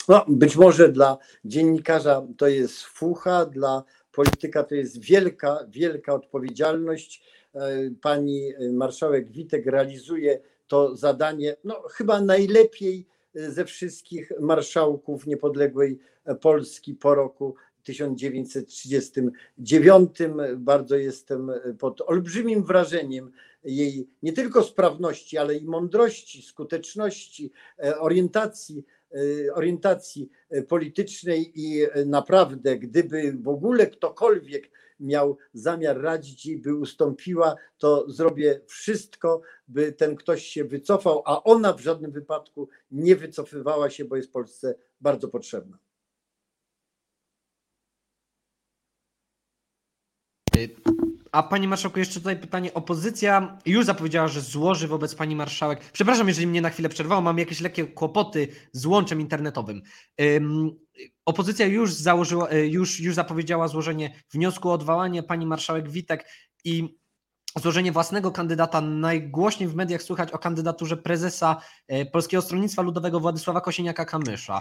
B: No, być może dla dziennikarza to jest fucha, dla polityka to jest wielka, wielka odpowiedzialność. E, pani marszałek Witek realizuje to zadanie no, chyba najlepiej ze wszystkich marszałków niepodległej Polski po roku 1939. Bardzo jestem pod olbrzymim wrażeniem jej nie tylko sprawności, ale i mądrości, skuteczności, orientacji orientacji politycznej i naprawdę, gdyby w ogóle ktokolwiek miał zamiar radzić jej, by ustąpiła, to zrobię wszystko, by ten ktoś się wycofał, a ona w żadnym wypadku nie wycofywała się, bo jest Polsce bardzo potrzebna.
A: A pani marszałku, jeszcze tutaj pytanie. Opozycja już zapowiedziała, że złoży wobec pani marszałek. Przepraszam, jeżeli mnie na chwilę przerwało, mam jakieś lekkie kłopoty z łączem internetowym. Um, opozycja już założyła, e, już, już zapowiedziała złożenie wniosku o odwołanie pani marszałek Witek i złożenie własnego kandydata. Najgłośniej w mediach słychać o kandydaturze prezesa e, Polskiego Stronnictwa Ludowego Władysława Kosiniaka-Kamysza.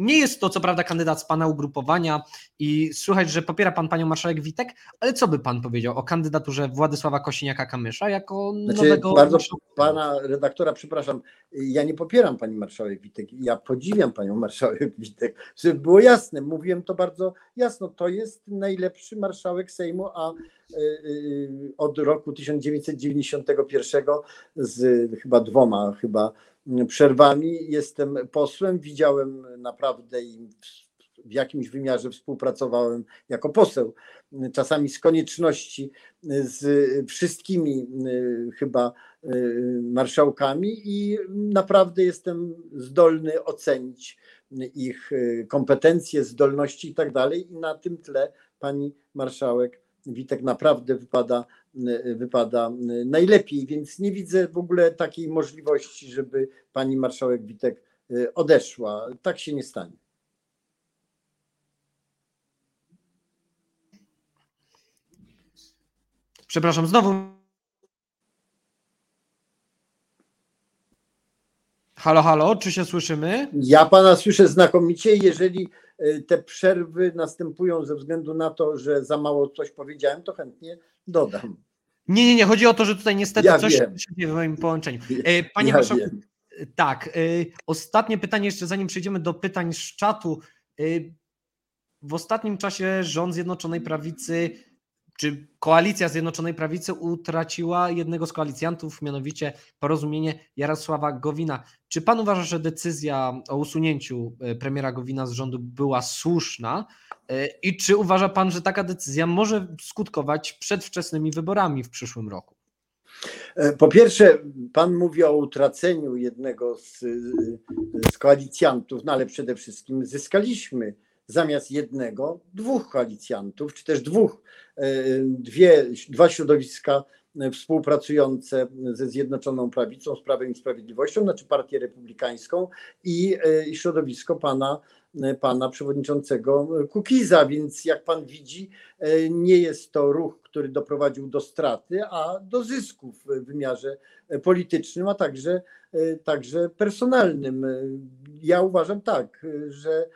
A: Nie jest to co prawda kandydat z pana ugrupowania i słychać, że popiera pan panią marszałek Witek, ale co by pan powiedział o kandydaturze Władysława Kosiniaka-Kamysza jako
B: znaczy,
A: nowego...
B: Bardzo pana redaktora, przepraszam, ja nie popieram pani marszałek Witek, ja podziwiam panią marszałek Witek, żeby było jasne, mówiłem to bardzo jasno, to jest najlepszy marszałek Sejmu, a y, y, od roku 1991 z chyba dwoma chyba przerwami. Jestem posłem, widziałem naprawdę i w jakimś wymiarze współpracowałem jako poseł, czasami z konieczności z wszystkimi y, chyba y, marszałkami i naprawdę jestem zdolny ocenić ich y, kompetencje, zdolności i tak dalej. I na tym tle pani marszałek Witek naprawdę wypada, wypada najlepiej, więc nie widzę w ogóle takiej możliwości, żeby pani marszałek Witek y, odeszła. Tak się nie stanie.
A: Przepraszam, znowu. Halo, halo, czy się słyszymy?
B: Ja pana słyszę znakomicie. Jeżeli y, te przerwy następują ze względu na to, że za mało coś powiedziałem, to chętnie dodam.
A: Nie, nie, nie. Chodzi o to, że tutaj niestety
B: Ja
A: coś
B: wiem.
A: się dzieje w moim połączeniu. E, Panie
B: Ja
A: marszałku, tak. e, Ostatnie pytanie, jeszcze zanim przejdziemy do pytań z czatu. E, W ostatnim czasie rząd Zjednoczonej Prawicy, czy koalicja Zjednoczonej Prawicy utraciła jednego z koalicjantów, mianowicie porozumienie Jarosława Gowina. Czy pan uważa, że decyzja o usunięciu e, premiera Gowina z rządu była słuszna? E, I czy uważa pan, że taka decyzja może skutkować przedwczesnymi wyborami w przyszłym roku?
B: E, Po pierwsze, pan mówi o utraceniu jednego z, z koalicjantów, no ale przede wszystkim zyskaliśmy zamiast jednego dwóch koalicjantów, czy też dwóch, e, dwie, dwa środowiska e, współpracujące ze Zjednoczoną Prawicą, z Prawem i Sprawiedliwością, znaczy Partię Republikańską i e, środowisko pana, pana przewodniczącego Kukiza, więc jak pan widzi, nie jest to ruch, który doprowadził do straty, a do zysków w wymiarze politycznym, a także, także personalnym. Ja uważam tak, że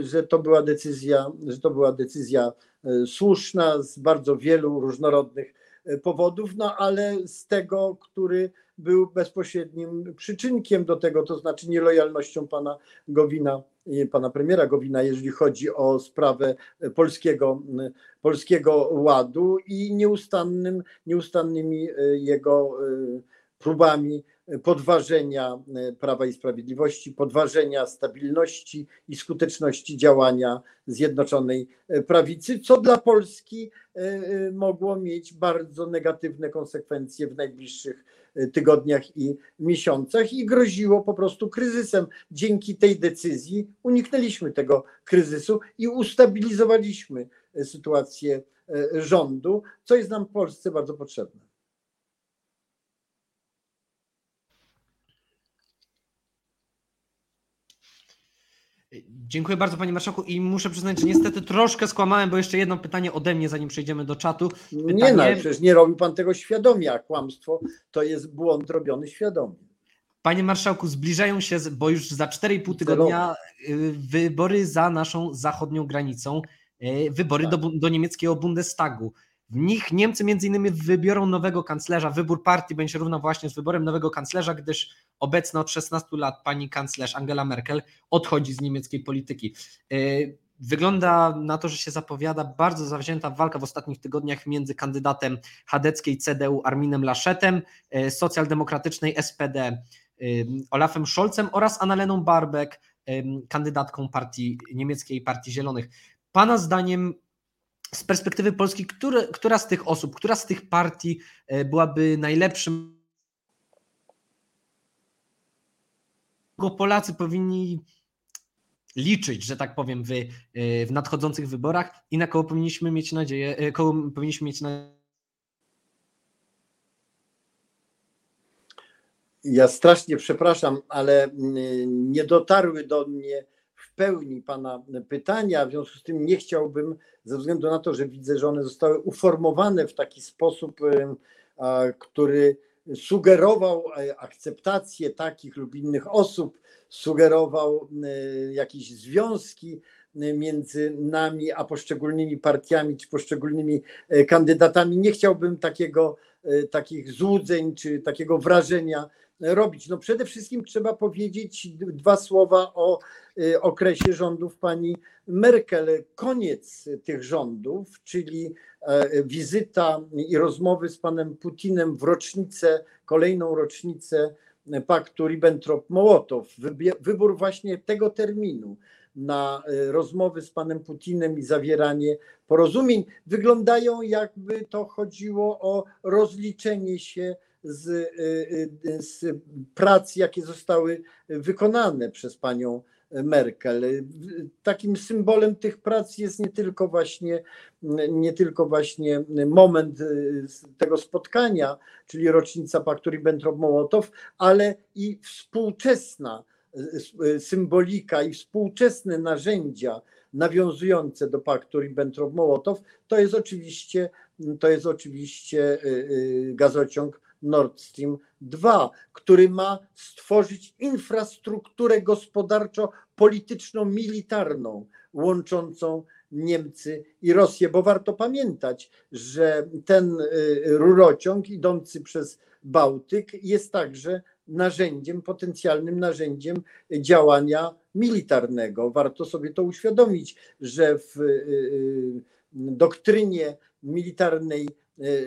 B: że to była decyzja, że to była decyzja e, słuszna z bardzo wielu różnorodnych e, powodów, no ale z tego, który był bezpośrednim przyczynkiem do tego, to znaczy nielojalnością pana Gowina, pana premiera Gowina, jeżeli chodzi o sprawę polskiego, polskiego ładu i nieustannym, nieustannymi jego próbami podważenia e, Prawa i Sprawiedliwości, podważenia stabilności i skuteczności działania Zjednoczonej e, Prawicy, co dla Polski e, mogło mieć bardzo negatywne konsekwencje w najbliższych tygodniach i miesiącach i groziło po prostu kryzysem. Dzięki tej decyzji uniknęliśmy tego kryzysu i ustabilizowaliśmy sytuację rządu, co jest nam w Polsce bardzo potrzebne.
A: Dziękuję bardzo Panie Marszałku i muszę przyznać, że niestety troszkę skłamałem, bo jeszcze jedno pytanie ode mnie, zanim przejdziemy do czatu.
B: Nie
A: Pytanie-
B: no, ale przecież nie robił pan tego świadomie, a kłamstwo to jest błąd robiony świadomie.
A: Panie Marszałku, zbliżają się, bo już za 4,5 tygodnia y, wybory za naszą zachodnią granicą, y, wybory
B: Tak.
A: do, do niemieckiego Bundestagu. W nich Niemcy między innymi wybiorą nowego kanclerza. Wybór partii będzie równa właśnie z wyborem nowego kanclerza, gdyż obecna od 16 lat pani kanclerz Angela Merkel odchodzi z niemieckiej polityki. Y, Wygląda na to, że się zapowiada bardzo zawzięta walka w ostatnich tygodniach między kandydatem chadeckiej CDU Arminem Laschetem, y, socjaldemokratycznej SPD ym, Olafem Scholzem oraz Annaleną Barbek, kandydatką partii niemieckiej Partii Zielonych. Pana zdaniem z perspektywy Polski, które, która z tych osób, która z tych partii e, byłaby najlepszym? Polacy powinni liczyć, że tak powiem, w, e, w nadchodzących wyborach i na kogo powinniśmy mieć nadzieję, e, kogo powinniśmy mieć nadzieję
B: Ja strasznie przepraszam, ale mm, nie dotarły do mnie pełni Pana pytania, w związku z tym nie chciałbym, ze względu na to, że widzę, że one zostały uformowane w taki sposób, który sugerował e, akceptację takich lub innych osób, sugerował e, jakieś związki e, między nami a poszczególnymi partiami czy poszczególnymi kandydatami. Nie chciałbym takiego, takich złudzeń czy takiego wrażenia robić. No przede wszystkim trzeba powiedzieć dwa słowa o y, okresie rządów pani Merkel. Koniec tych rządów, czyli e, wizyta i rozmowy z panem Putinem w rocznicę, kolejną rocznicę paktu Ribbentrop-Mołotow. Wybór właśnie tego terminu na e, rozmowy z panem Putinem i zawieranie porozumień wyglądają jakby to chodziło o rozliczenie się z, y, y, z prac, jakie zostały wykonane przez panią Merkel. Takim symbolem tych prac jest nie tylko właśnie, nie tylko właśnie moment y, tego spotkania, czyli rocznica paktu Ribbentrop-Mołotow, ale i współczesna y, symbolika i współczesne narzędzia nawiązujące do paktu Ribbentrop-Mołotow, to jest oczywiście, to jest oczywiście y, y, gazociąg Nord Stream 2, który ma stworzyć infrastrukturę gospodarczo-polityczną, militarną łączącą Niemcy i Rosję, bo warto pamiętać, że ten y, rurociąg idący przez Bałtyk jest także narzędziem, potencjalnym narzędziem działania militarnego. Warto sobie to uświadomić, że w y, y, doktrynie militarnej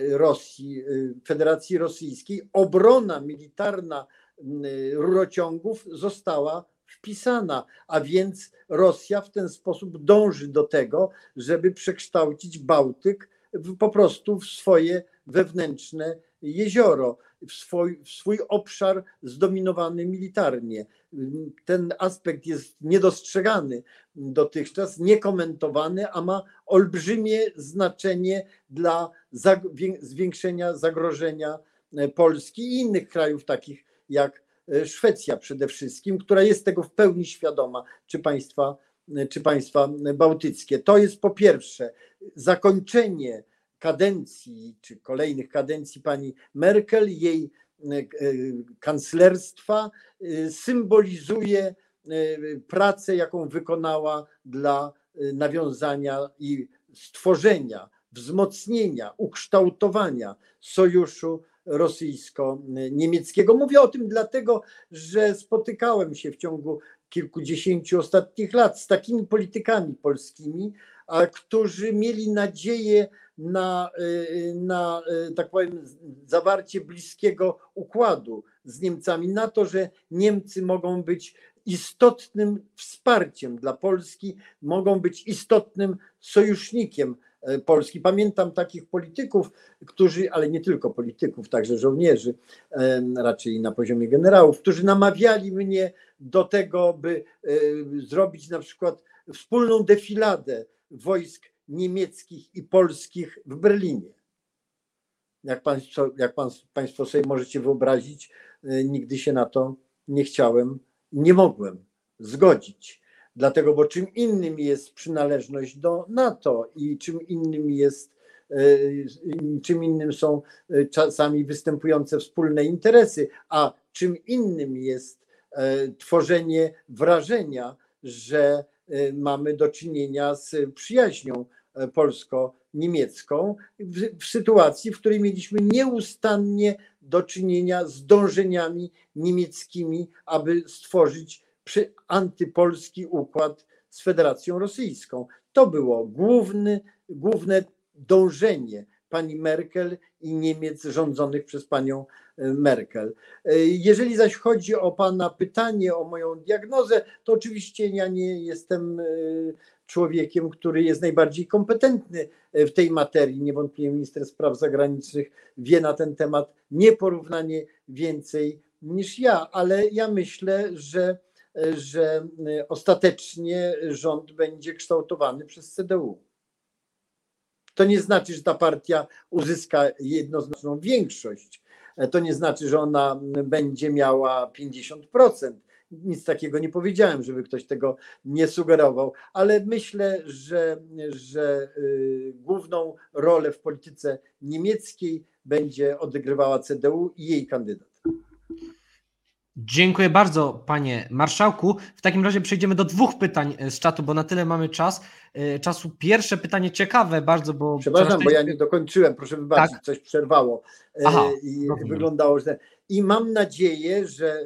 B: Rosji, y, Federacji Rosyjskiej, obrona militarna y, rurociągów została wpisana, a więc Rosja w ten sposób dąży do tego, żeby przekształcić Bałtyk w, po prostu w swoje wewnętrzne jezioro, w swój, w swój obszar zdominowany militarnie. Ten aspekt jest niedostrzegany dotychczas, niekomentowany, a ma olbrzymie znaczenie dla zwiększenia zagrożenia e, Polski i innych krajów, takich jak e, Szwecja przede wszystkim, która jest tego w pełni świadoma, czy państwa, e, czy państwa bałtyckie. To jest po pierwsze zakończenie kadencji, czy kolejnych kadencji pani Merkel, jej kanclerstwa symbolizuje pracę, jaką wykonała dla nawiązania i stworzenia, wzmocnienia, ukształtowania sojuszu rosyjsko-niemieckiego. Mówię o tym dlatego, że spotykałem się w ciągu kilkudziesięciu ostatnich lat z takimi politykami polskimi, którzy mieli nadzieję na, y, na y, tak powiem, zawarcie bliskiego układu z Niemcami, na to, że Niemcy mogą być istotnym wsparciem dla Polski, mogą być istotnym sojusznikiem e, Polski. Pamiętam takich polityków, którzy, ale nie tylko polityków, także żołnierzy, raczej na poziomie generałów, którzy namawiali mnie do tego, by e, zrobić na przykład wspólną defiladę wojsk niemieckich i polskich w Berlinie. Jak państwo, jak pan, państwo sobie możecie wyobrazić, e, nigdy się na to nie chciałem, nie mogłem zgodzić. Dlatego, bo czym innym jest przynależność do NATO i czym innym jest e, czym innym są e, czasami występujące wspólne interesy, a czym innym jest tworzenie wrażenia, że mamy do czynienia z przyjaźnią polsko-niemiecką w, w, sytuacji, w której mieliśmy nieustannie do czynienia z dążeniami niemieckimi, aby stworzyć przy antypolski układ z Federacją Rosyjską. To było główny, główne dążenie pani Merkel i Niemiec rządzonych przez panią e, Merkel. E, jeżeli zaś chodzi o pana pytanie, o moją diagnozę, to oczywiście ja nie jestem e, człowiekiem, który jest najbardziej kompetentny w tej materii. Niewątpliwie minister spraw zagranicznych wie na ten temat nieporównanie więcej niż ja, ale ja myślę, że, że ostatecznie rząd będzie kształtowany przez CDU. To nie znaczy, że ta partia uzyska jednoznaczną większość. To nie znaczy, że ona będzie miała 50% nic takiego nie powiedziałem, żeby ktoś tego nie sugerował, ale myślę, że, że y, główną rolę w polityce niemieckiej będzie odegrywała CDU i jej kandydat.
A: Dziękuję bardzo, panie marszałku. W takim razie przejdziemy do dwóch pytań z czatu, bo na tyle mamy czas. Y, czasu pierwsze pytanie ciekawe bardzo, bo.
B: Przepraszam, bo ja nie dokończyłem, proszę wybaczyć, tak? coś przerwało. Y, Aha, I rozumiem. wyglądało, że. I mam nadzieję, że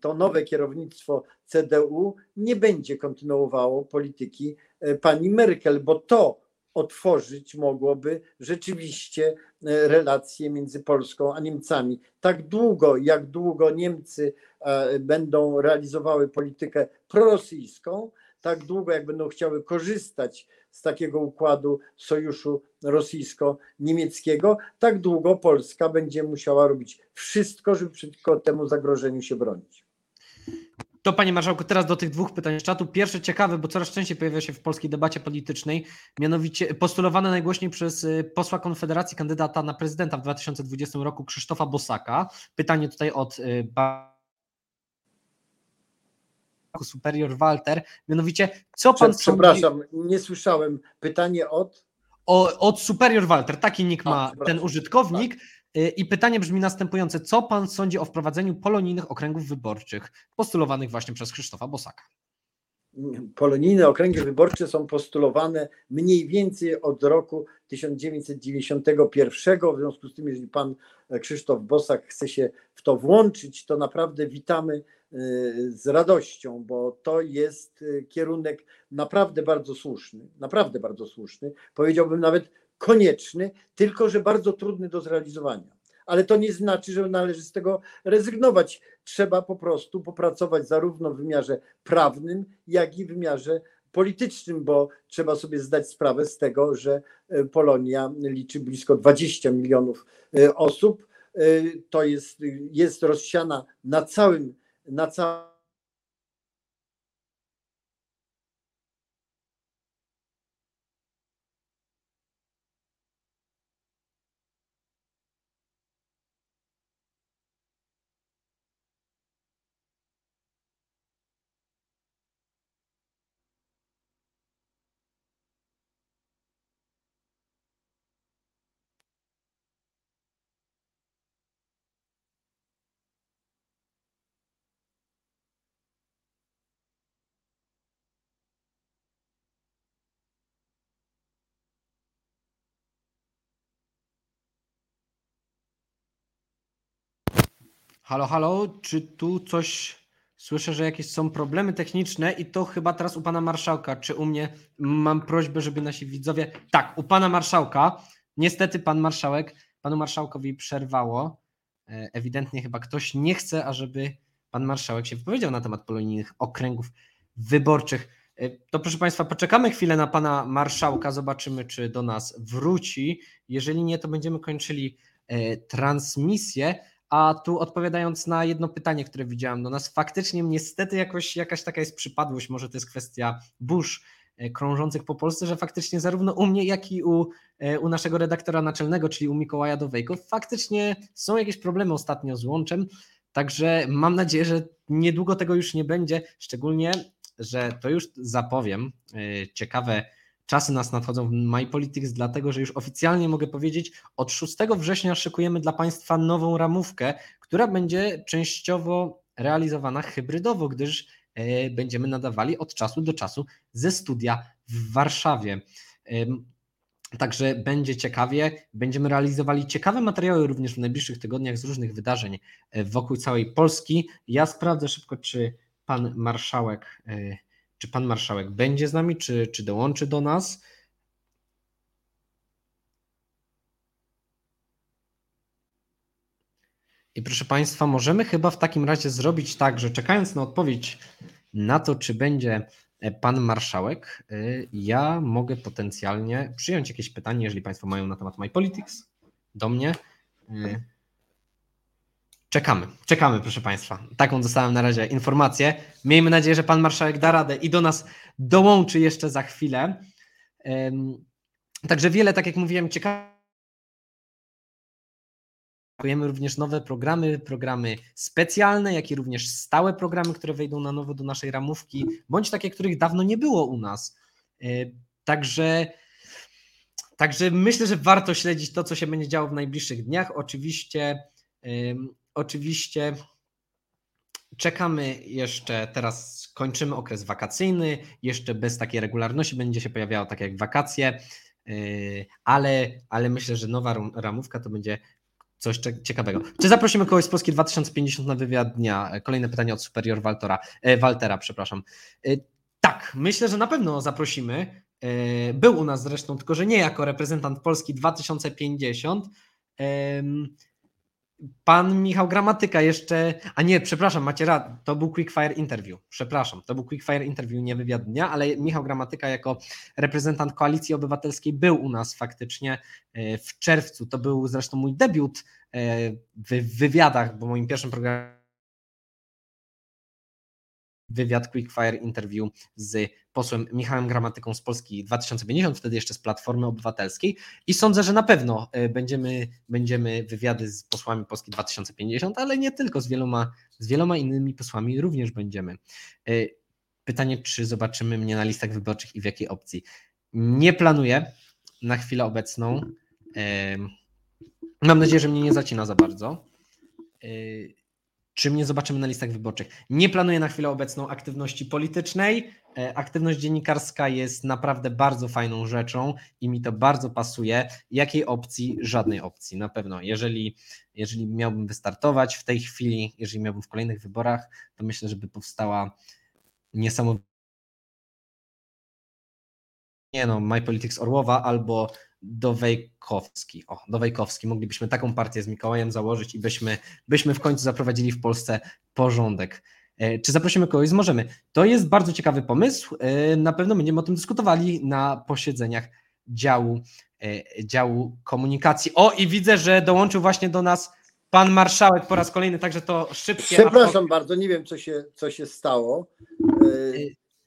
B: to nowe kierownictwo CDU nie będzie kontynuowało polityki pani Merkel, bo to otworzyć mogłoby rzeczywiście e, relacje między Polską a Niemcami. Tak długo, jak długo Niemcy e, będą realizowały politykę prorosyjską, tak długo, jak będą chciały korzystać z takiego układu sojuszu rosyjsko-niemieckiego, tak długo Polska będzie musiała robić wszystko, żeby przeciwko temu zagrożeniu się bronić.
A: To panie marszałku, teraz do tych dwóch pytań z czatu. Pierwsze ciekawe, bo coraz częściej pojawia się w polskiej debacie politycznej, mianowicie postulowane najgłośniej przez y, posła Konfederacji kandydata na prezydenta w 2020 roku Krzysztofa Bosaka. Pytanie tutaj od y, Superior Walter, mianowicie co pan
B: Przepraszam, sądzi... nie słyszałem. Pytanie od?
A: O, od Superior Walter, taki nick ma A, ten użytkownik. Y, I pytanie brzmi następujące: co pan sądzi o wprowadzeniu polonijnych okręgów wyborczych postulowanych właśnie przez Krzysztofa Bosaka?
B: Polonijne okręgi wyborcze są postulowane mniej więcej od roku 1991. W związku z tym, jeżeli pan Krzysztof Bosak chce się w to włączyć, to naprawdę witamy y, z radością, bo to jest y, kierunek naprawdę bardzo słuszny, naprawdę bardzo słuszny. Powiedziałbym nawet konieczny, tylko że bardzo trudny do zrealizowania. Ale to nie znaczy, że należy z tego rezygnować. Trzeba po prostu popracować zarówno w wymiarze prawnym, jak i w wymiarze politycznym, bo trzeba sobie zdać sprawę z tego, że e, Polonia liczy blisko 20 milionów e, osób. E, to jest, jest rozsiana na całym, na całym
A: Halo, halo, czy tu coś słyszę, że jakieś są problemy techniczne i to chyba teraz u pana marszałka, czy u mnie mam prośbę, żeby nasi widzowie. Tak, u pana marszałka. Niestety pan marszałek, panu marszałkowi przerwało. E, ewidentnie chyba ktoś nie chce, ażeby pan marszałek się wypowiedział na temat polonijnych okręgów wyborczych. E, to proszę Państwa, poczekamy chwilę na pana marszałka, zobaczymy, czy do nas wróci. Jeżeli nie, to będziemy kończyli e, transmisję. A tu odpowiadając na jedno pytanie, które widziałem do nas, faktycznie niestety jakoś jakaś taka jest przypadłość, może to jest kwestia burz e, krążących po Polsce, że faktycznie zarówno u mnie, jak i u, e, u naszego redaktora naczelnego, czyli u Mikołaja Dowejko, faktycznie są jakieś problemy ostatnio z łączem, także mam nadzieję, że niedługo tego już nie będzie, szczególnie że to już zapowiem, y, ciekawe czasy nas nadchodzą w MyPolitics, dlatego że już oficjalnie mogę powiedzieć, od 6 września szykujemy dla Państwa nową ramówkę, która będzie częściowo realizowana hybrydowo, gdyż y, będziemy nadawali od czasu do czasu ze studia w Warszawie. Także będzie ciekawie. Będziemy realizowali ciekawe materiały również w najbliższych tygodniach z różnych wydarzeń e, wokół całej Polski. Ja sprawdzę szybko, czy pan marszałek, e, czy pan marszałek będzie z nami, czy, czy dołączy do nas. I proszę Państwa, możemy chyba w takim razie zrobić tak, że czekając na odpowiedź na to, czy będzie E, pan marszałek, e, ja mogę potencjalnie przyjąć jakieś pytanie, jeżeli Państwo mają na temat MyPolitics do mnie. Czekamy, czekamy, proszę Państwa. Taką dostałem na razie informację. Miejmy nadzieję, że Pan Marszałek da radę i do nas dołączy jeszcze za chwilę. Także wiele, tak jak mówiłem, ciekawych Szykujemy również nowe programy, programy specjalne, jak i również stałe programy, które wejdą na nowo do naszej ramówki, bądź takie, których dawno nie było u nas. E, także, także myślę, że warto śledzić to, co się będzie działo w najbliższych dniach. Oczywiście, oczywiście czekamy jeszcze, teraz kończymy okres wakacyjny, jeszcze bez takiej regularności będzie się pojawiało tak jak wakacje, e, ale, ale myślę, że nowa ramówka to będzie coś ciekawego. Czy zaprosimy kogoś z Polski 2050 na wywiad dnia? E, kolejne pytanie od Superior Waltera, e, Waltera, przepraszam. E, tak, myślę, że na pewno zaprosimy. Był u nas zresztą, tylko że nie jako reprezentant Polski 2050. Pan Michał Gramatyka jeszcze, a nie, przepraszam, macie rad, to był Quickfire Interview, przepraszam, to był Quickfire Interview, nie wywiad dnia, ale Michał Gramatyka jako reprezentant Koalicji Obywatelskiej był u nas faktycznie e, w czerwcu, to był zresztą mój debiut e, w wywiadach, bo moim pierwszym programem wywiad Quickfire Interview z posłem Michałem Gramatyką z Polski 2050, wtedy jeszcze z Platformy Obywatelskiej i sądzę, że na pewno e, będziemy, będziemy wywiady z posłami Polski 2050, ale nie tylko, z wieloma, z wieloma innymi posłami również będziemy. E, pytanie, czy zobaczymy mnie na listach wyborczych i w jakiej opcji? Nie planuję na chwilę obecną. E, mam nadzieję, że mnie nie zacina za bardzo czy mnie zobaczymy na listach wyborczych. Nie planuję na chwilę obecną aktywności politycznej. E, aktywność dziennikarska jest naprawdę bardzo fajną rzeczą i mi to bardzo pasuje. Jakiej opcji? Żadnej opcji, na pewno. Jeżeli, jeżeli miałbym wystartować w tej chwili, jeżeli miałbym w kolejnych wyborach, to myślę, żeby powstała niesamowita nie no, My Politics Orłowa albo Dowejkowski. O, Dowejkowski. Moglibyśmy taką partię z Mikołajem założyć i byśmy, byśmy w końcu zaprowadzili w Polsce porządek. E, czy zaprosimy kogoś? Możemy. To jest bardzo ciekawy pomysł. E, na pewno będziemy o tym dyskutowali na posiedzeniach działu, e, działu komunikacji. O, i widzę, że dołączył właśnie do nas pan marszałek po raz kolejny, także to szybkie.
B: Przepraszam bardzo, nie wiem, co się, co się stało.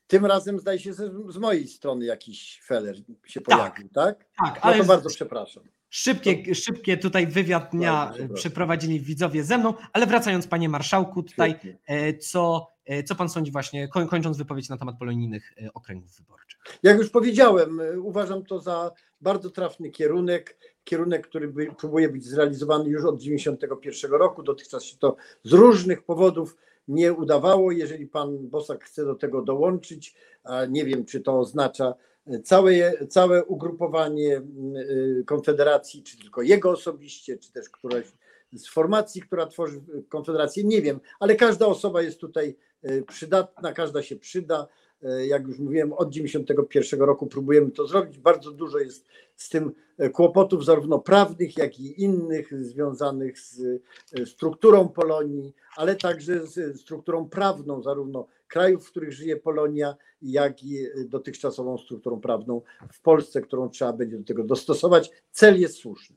B: Tym razem zdaje się, że z mojej strony jakiś feller się tak. pojawił, tak? Tak, tak ale to bardzo przepraszam.
A: Szybkie, szybkie tutaj wywiad dnia przeprowadzili widzowie ze mną, ale wracając panie marszałku tutaj, e, co, e, co pan sądzi właśnie, kończąc wypowiedź na temat polonijnych e, okręgów wyborczych?
B: Jak już powiedziałem, uważam to za bardzo trafny kierunek, kierunek, który by, próbuje być zrealizowany już od 1991 roku, dotychczas się to z różnych powodów nie udawało. Jeżeli pan Bosak chce do tego dołączyć, a nie wiem, czy to oznacza całe, całe ugrupowanie y, Konfederacji, czy tylko jego osobiście, czy też któraś z formacji, która tworzy Konfederację, nie wiem, ale każda osoba jest tutaj y, przydatna, każda się przyda. E, jak już mówiłem, od 1991 roku próbujemy to zrobić. Bardzo dużo jest z tym e, kłopotów, zarówno prawnych, jak i innych, związanych z e, strukturą Polonii, ale także z strukturą prawną, zarówno krajów, w których żyje Polonia, jak i dotychczasową strukturą prawną w Polsce, którą trzeba będzie do tego dostosować. Cel jest słuszny.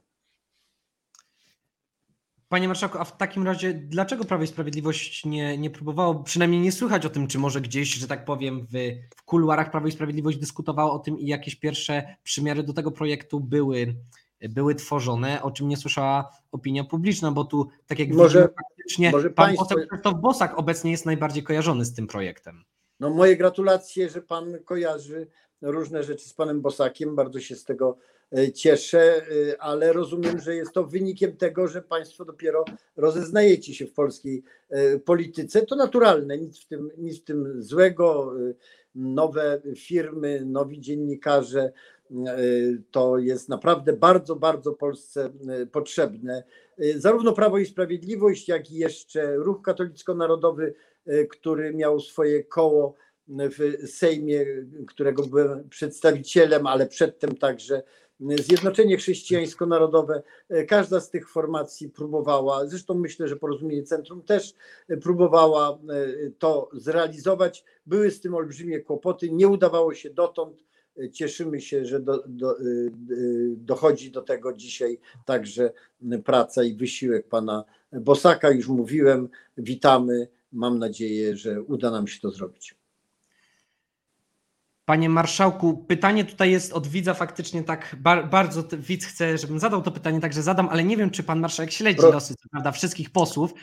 A: Panie Marszałku, a w takim razie dlaczego Prawo i Sprawiedliwość nie, nie próbowało, przynajmniej nie słychać o tym, czy może gdzieś, że tak powiem, w, w kuluarach Prawo i Sprawiedliwość dyskutowało o tym i jakieś pierwsze przymiary do tego projektu były, były tworzone, o czym nie słyszała opinia publiczna, bo tu, tak jak może, widzimy, faktycznie może pan państwo... poseł Krzysztof Bosak obecnie jest najbardziej kojarzony z tym projektem.
B: No moje gratulacje, że pan kojarzy różne rzeczy z panem Bosakiem, bardzo się z tego e, cieszę, e, ale rozumiem, że jest to wynikiem tego, że państwo dopiero rozeznajecie się w polskiej e, polityce. To naturalne, nic w tym, nic w tym złego. Nowe firmy, nowi dziennikarze, to jest naprawdę bardzo, bardzo Polsce potrzebne. Zarówno Prawo i Sprawiedliwość, jak i jeszcze Ruch Katolicko-Narodowy, który miał swoje koło w Sejmie, którego byłem przedstawicielem, ale przedtem także Zjednoczenie Chrześcijańsko-Narodowe. Każda z tych formacji próbowała, zresztą myślę, że Porozumienie Centrum też próbowała e, to zrealizować. Były z tym olbrzymie kłopoty, nie udawało się dotąd. Cieszymy się, że do, do, e, dochodzi do tego dzisiaj także praca i wysiłek pana Bosaka. Już mówiłem, witamy. Mam nadzieję, że uda nam się to zrobić.
A: Panie marszałku, pytanie tutaj jest od widza faktycznie tak bar, bardzo widz chce, żebym zadał to pytanie, także zadam, ale nie wiem, czy pan marszałek śledzi Pro... losy prawda, wszystkich posłów.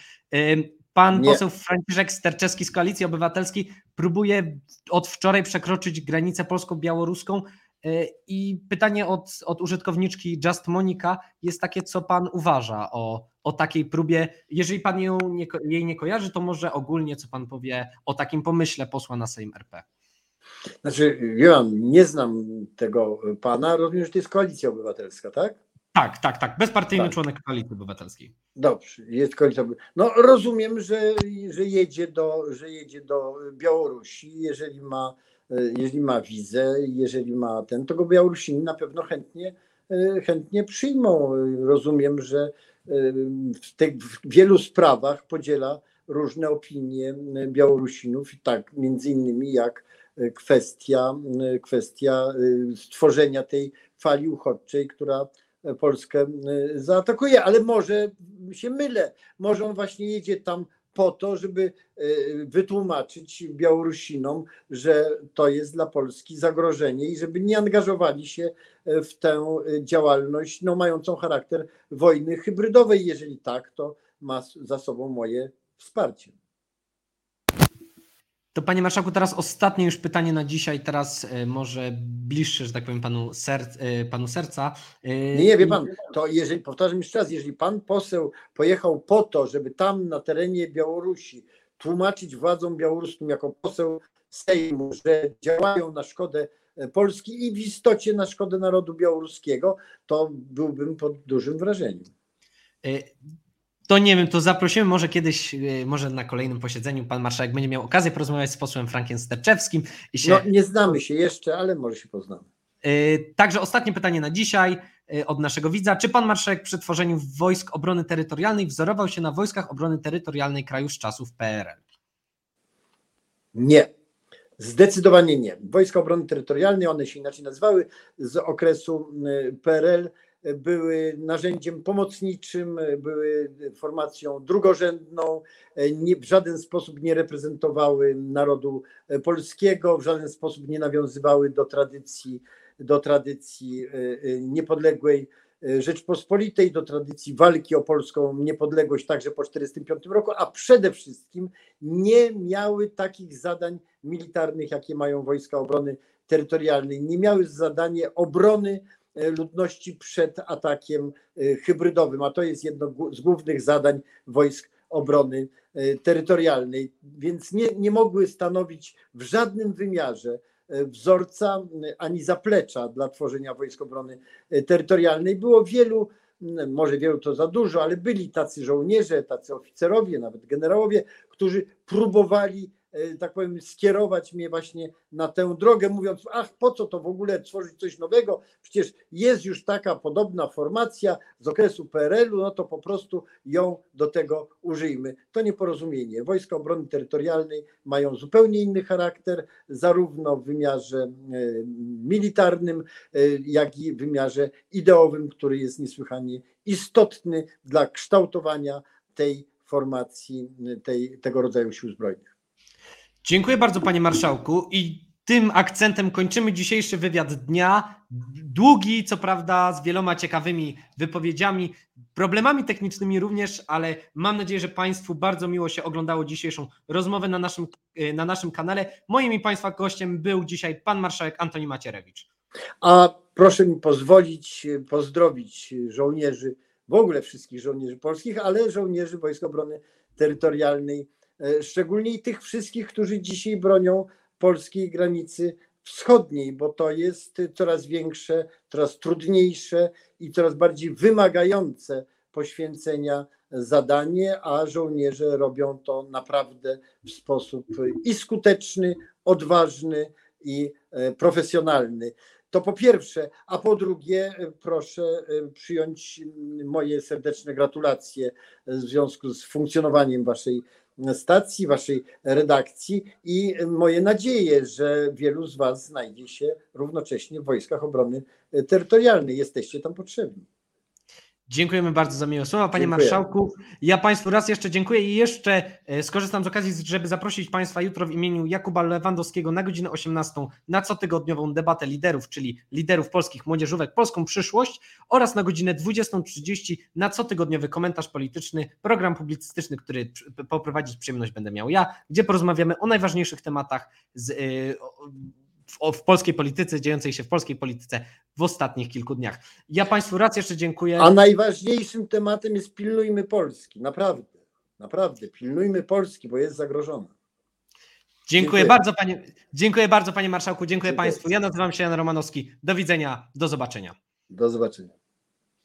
A: Pan nie. poseł Franciszek Sterczewski z Koalicji Obywatelskiej próbuje od wczoraj przekroczyć granicę polsko-białoruską y, i pytanie od, od użytkowniczki Just Monika jest takie, co pan uważa o, o takiej próbie? Jeżeli pan ją nie, jej nie kojarzy, to może ogólnie co pan powie o takim pomyśle posła na Sejm RP?
B: Znaczy, Johan, nie znam tego pana, rozumiem, że to jest koalicja obywatelska, tak?
A: Tak, tak, tak. Bezpartyjny tak. członek koalicji obywatelskiej.
B: Dobrze, jest koalicja No rozumiem, że, że, jedzie do, że jedzie do Białorusi, jeżeli ma, jeżeli ma wizę, jeżeli ma ten, to go Białorusini na pewno chętnie, chętnie przyjmą. Rozumiem, że w, tych, w wielu sprawach podziela różne opinie Białorusinów, tak między innymi jak kwestia, kwestia y, stworzenia tej fali uchodźczej, która Polskę y, zaatakuje, ale może się mylę, może on właśnie jedzie tam po to, żeby y, wytłumaczyć Białorusinom, że to jest dla Polski zagrożenie i żeby nie angażowali się w tę działalność no, mającą charakter wojny hybrydowej. Jeżeli tak, to ma za sobą moje wsparcie.
A: To panie marszałku, teraz ostatnie już pytanie na dzisiaj, teraz e, może bliższe, że tak powiem, panu, ser, e, panu serca.
B: E, nie, nie, wie pan, to jeżeli, powtarzam jeszcze raz, jeżeli pan poseł pojechał po to, żeby tam na terenie Białorusi tłumaczyć władzom białoruskim jako poseł Sejmu, że działają na szkodę Polski i w istocie na szkodę narodu białoruskiego, to byłbym pod dużym wrażeniem
A: to nie wiem, to zaprosimy może kiedyś, e, może na kolejnym posiedzeniu pan marszałek będzie miał okazję porozmawiać z posłem Frankiem Sterczewskim.
B: Się... No nie znamy się jeszcze, ale może się poznamy.
A: E, także ostatnie pytanie na dzisiaj e, od naszego widza. Czy pan marszałek przy tworzeniu wojsk obrony terytorialnej wzorował się na wojskach obrony terytorialnej kraju z czasów PRL?
B: Nie. Zdecydowanie nie. Wojska Obrony Terytorialnej, one się inaczej nazywały, z okresu PRL były narzędziem pomocniczym, były formacją drugorzędną, nie, w żaden sposób nie reprezentowały narodu polskiego, w żaden sposób nie nawiązywały do tradycji, do tradycji e, e, niepodległej Rzeczpospolitej, do tradycji walki o polską niepodległość także po 1945 roku, a przede wszystkim nie miały takich zadań militarnych, jakie mają wojska obrony terytorialnej. Nie miały zadanie obrony E, ludności przed atakiem e, hybrydowym, a to jest jedno z głównych zadań wojsk obrony e, terytorialnej, więc nie, nie mogły stanowić w żadnym wymiarze wzorca ani zaplecza dla tworzenia wojsk obrony terytorialnej. Było wielu, może wielu to za dużo, ale byli tacy żołnierze, tacy oficerowie, nawet generałowie, którzy próbowali E, tak powiem, skierować mnie właśnie na tę drogę, mówiąc, ach, po co to w ogóle tworzyć coś nowego, przecież jest już taka podobna formacja z okresu PRL-u, no to po prostu ją do tego użyjmy. To nieporozumienie. Wojska Obrony Terytorialnej mają zupełnie inny charakter, zarówno w wymiarze e, militarnym, e, jak i w wymiarze ideowym, który jest niesłychanie istotny dla kształtowania tej formacji, tej, tego rodzaju sił zbrojnych.
A: Dziękuję bardzo, panie marszałku. I tym akcentem kończymy dzisiejszy wywiad dnia. Długi, co prawda, z wieloma ciekawymi wypowiedziami, problemami technicznymi również, ale mam nadzieję, że Państwu bardzo miło się oglądało dzisiejszą rozmowę na naszym, e, na naszym kanale. Moim i Państwa gościem był dzisiaj pan marszałek Antoni Macierewicz.
B: A proszę mi pozwolić e, pozdrowić żołnierzy, w ogóle wszystkich żołnierzy polskich, ale żołnierzy Wojsk Obrony Terytorialnej, szczególnie i tych wszystkich, którzy dzisiaj bronią polskiej granicy wschodniej, bo to jest coraz większe, coraz trudniejsze i coraz bardziej wymagające poświęcenia zadanie, a żołnierze robią to naprawdę w sposób i skuteczny, odważny i e, profesjonalny. To po pierwsze, a po drugie, e, proszę e, przyjąć moje serdeczne gratulacje w związku z funkcjonowaniem Waszej stacji, Waszej redakcji i moje nadzieje, że wielu z Was znajdzie się równocześnie w Wojskach Obrony Terytorialnej. Jesteście tam potrzebni.
A: Dziękujemy bardzo za miłe słowa, panie
B: Dziękuję.
A: marszałku. Ja państwu raz jeszcze dziękuję i jeszcze e, skorzystam z okazji, żeby zaprosić państwa jutro w imieniu Jakuba Lewandowskiego na godzinę 18 na cotygodniową debatę liderów, czyli liderów polskich młodzieżówek Polską przyszłość oraz na godzinę 20.30 na cotygodniowy komentarz polityczny, program publicystyczny, który poprowadzić przyjemność będę miał ja, gdzie porozmawiamy o najważniejszych tematach z, o- w, polskiej polityce, dziejącej się w polskiej polityce w ostatnich kilku dniach. Ja państwu raz jeszcze dziękuję.
B: A najważniejszym tematem jest pilnujmy Polski. Naprawdę, naprawdę. Pilnujmy Polski, bo jest zagrożona.
A: Dziękuję
B: Dziękuję.
A: bardzo, panie, dziękuję bardzo, panie marszałku. Dziękuję
B: Dziękuję.
A: państwu. Ja nazywam się Jan Romanowski. Do widzenia, do zobaczenia.
B: Do zobaczenia.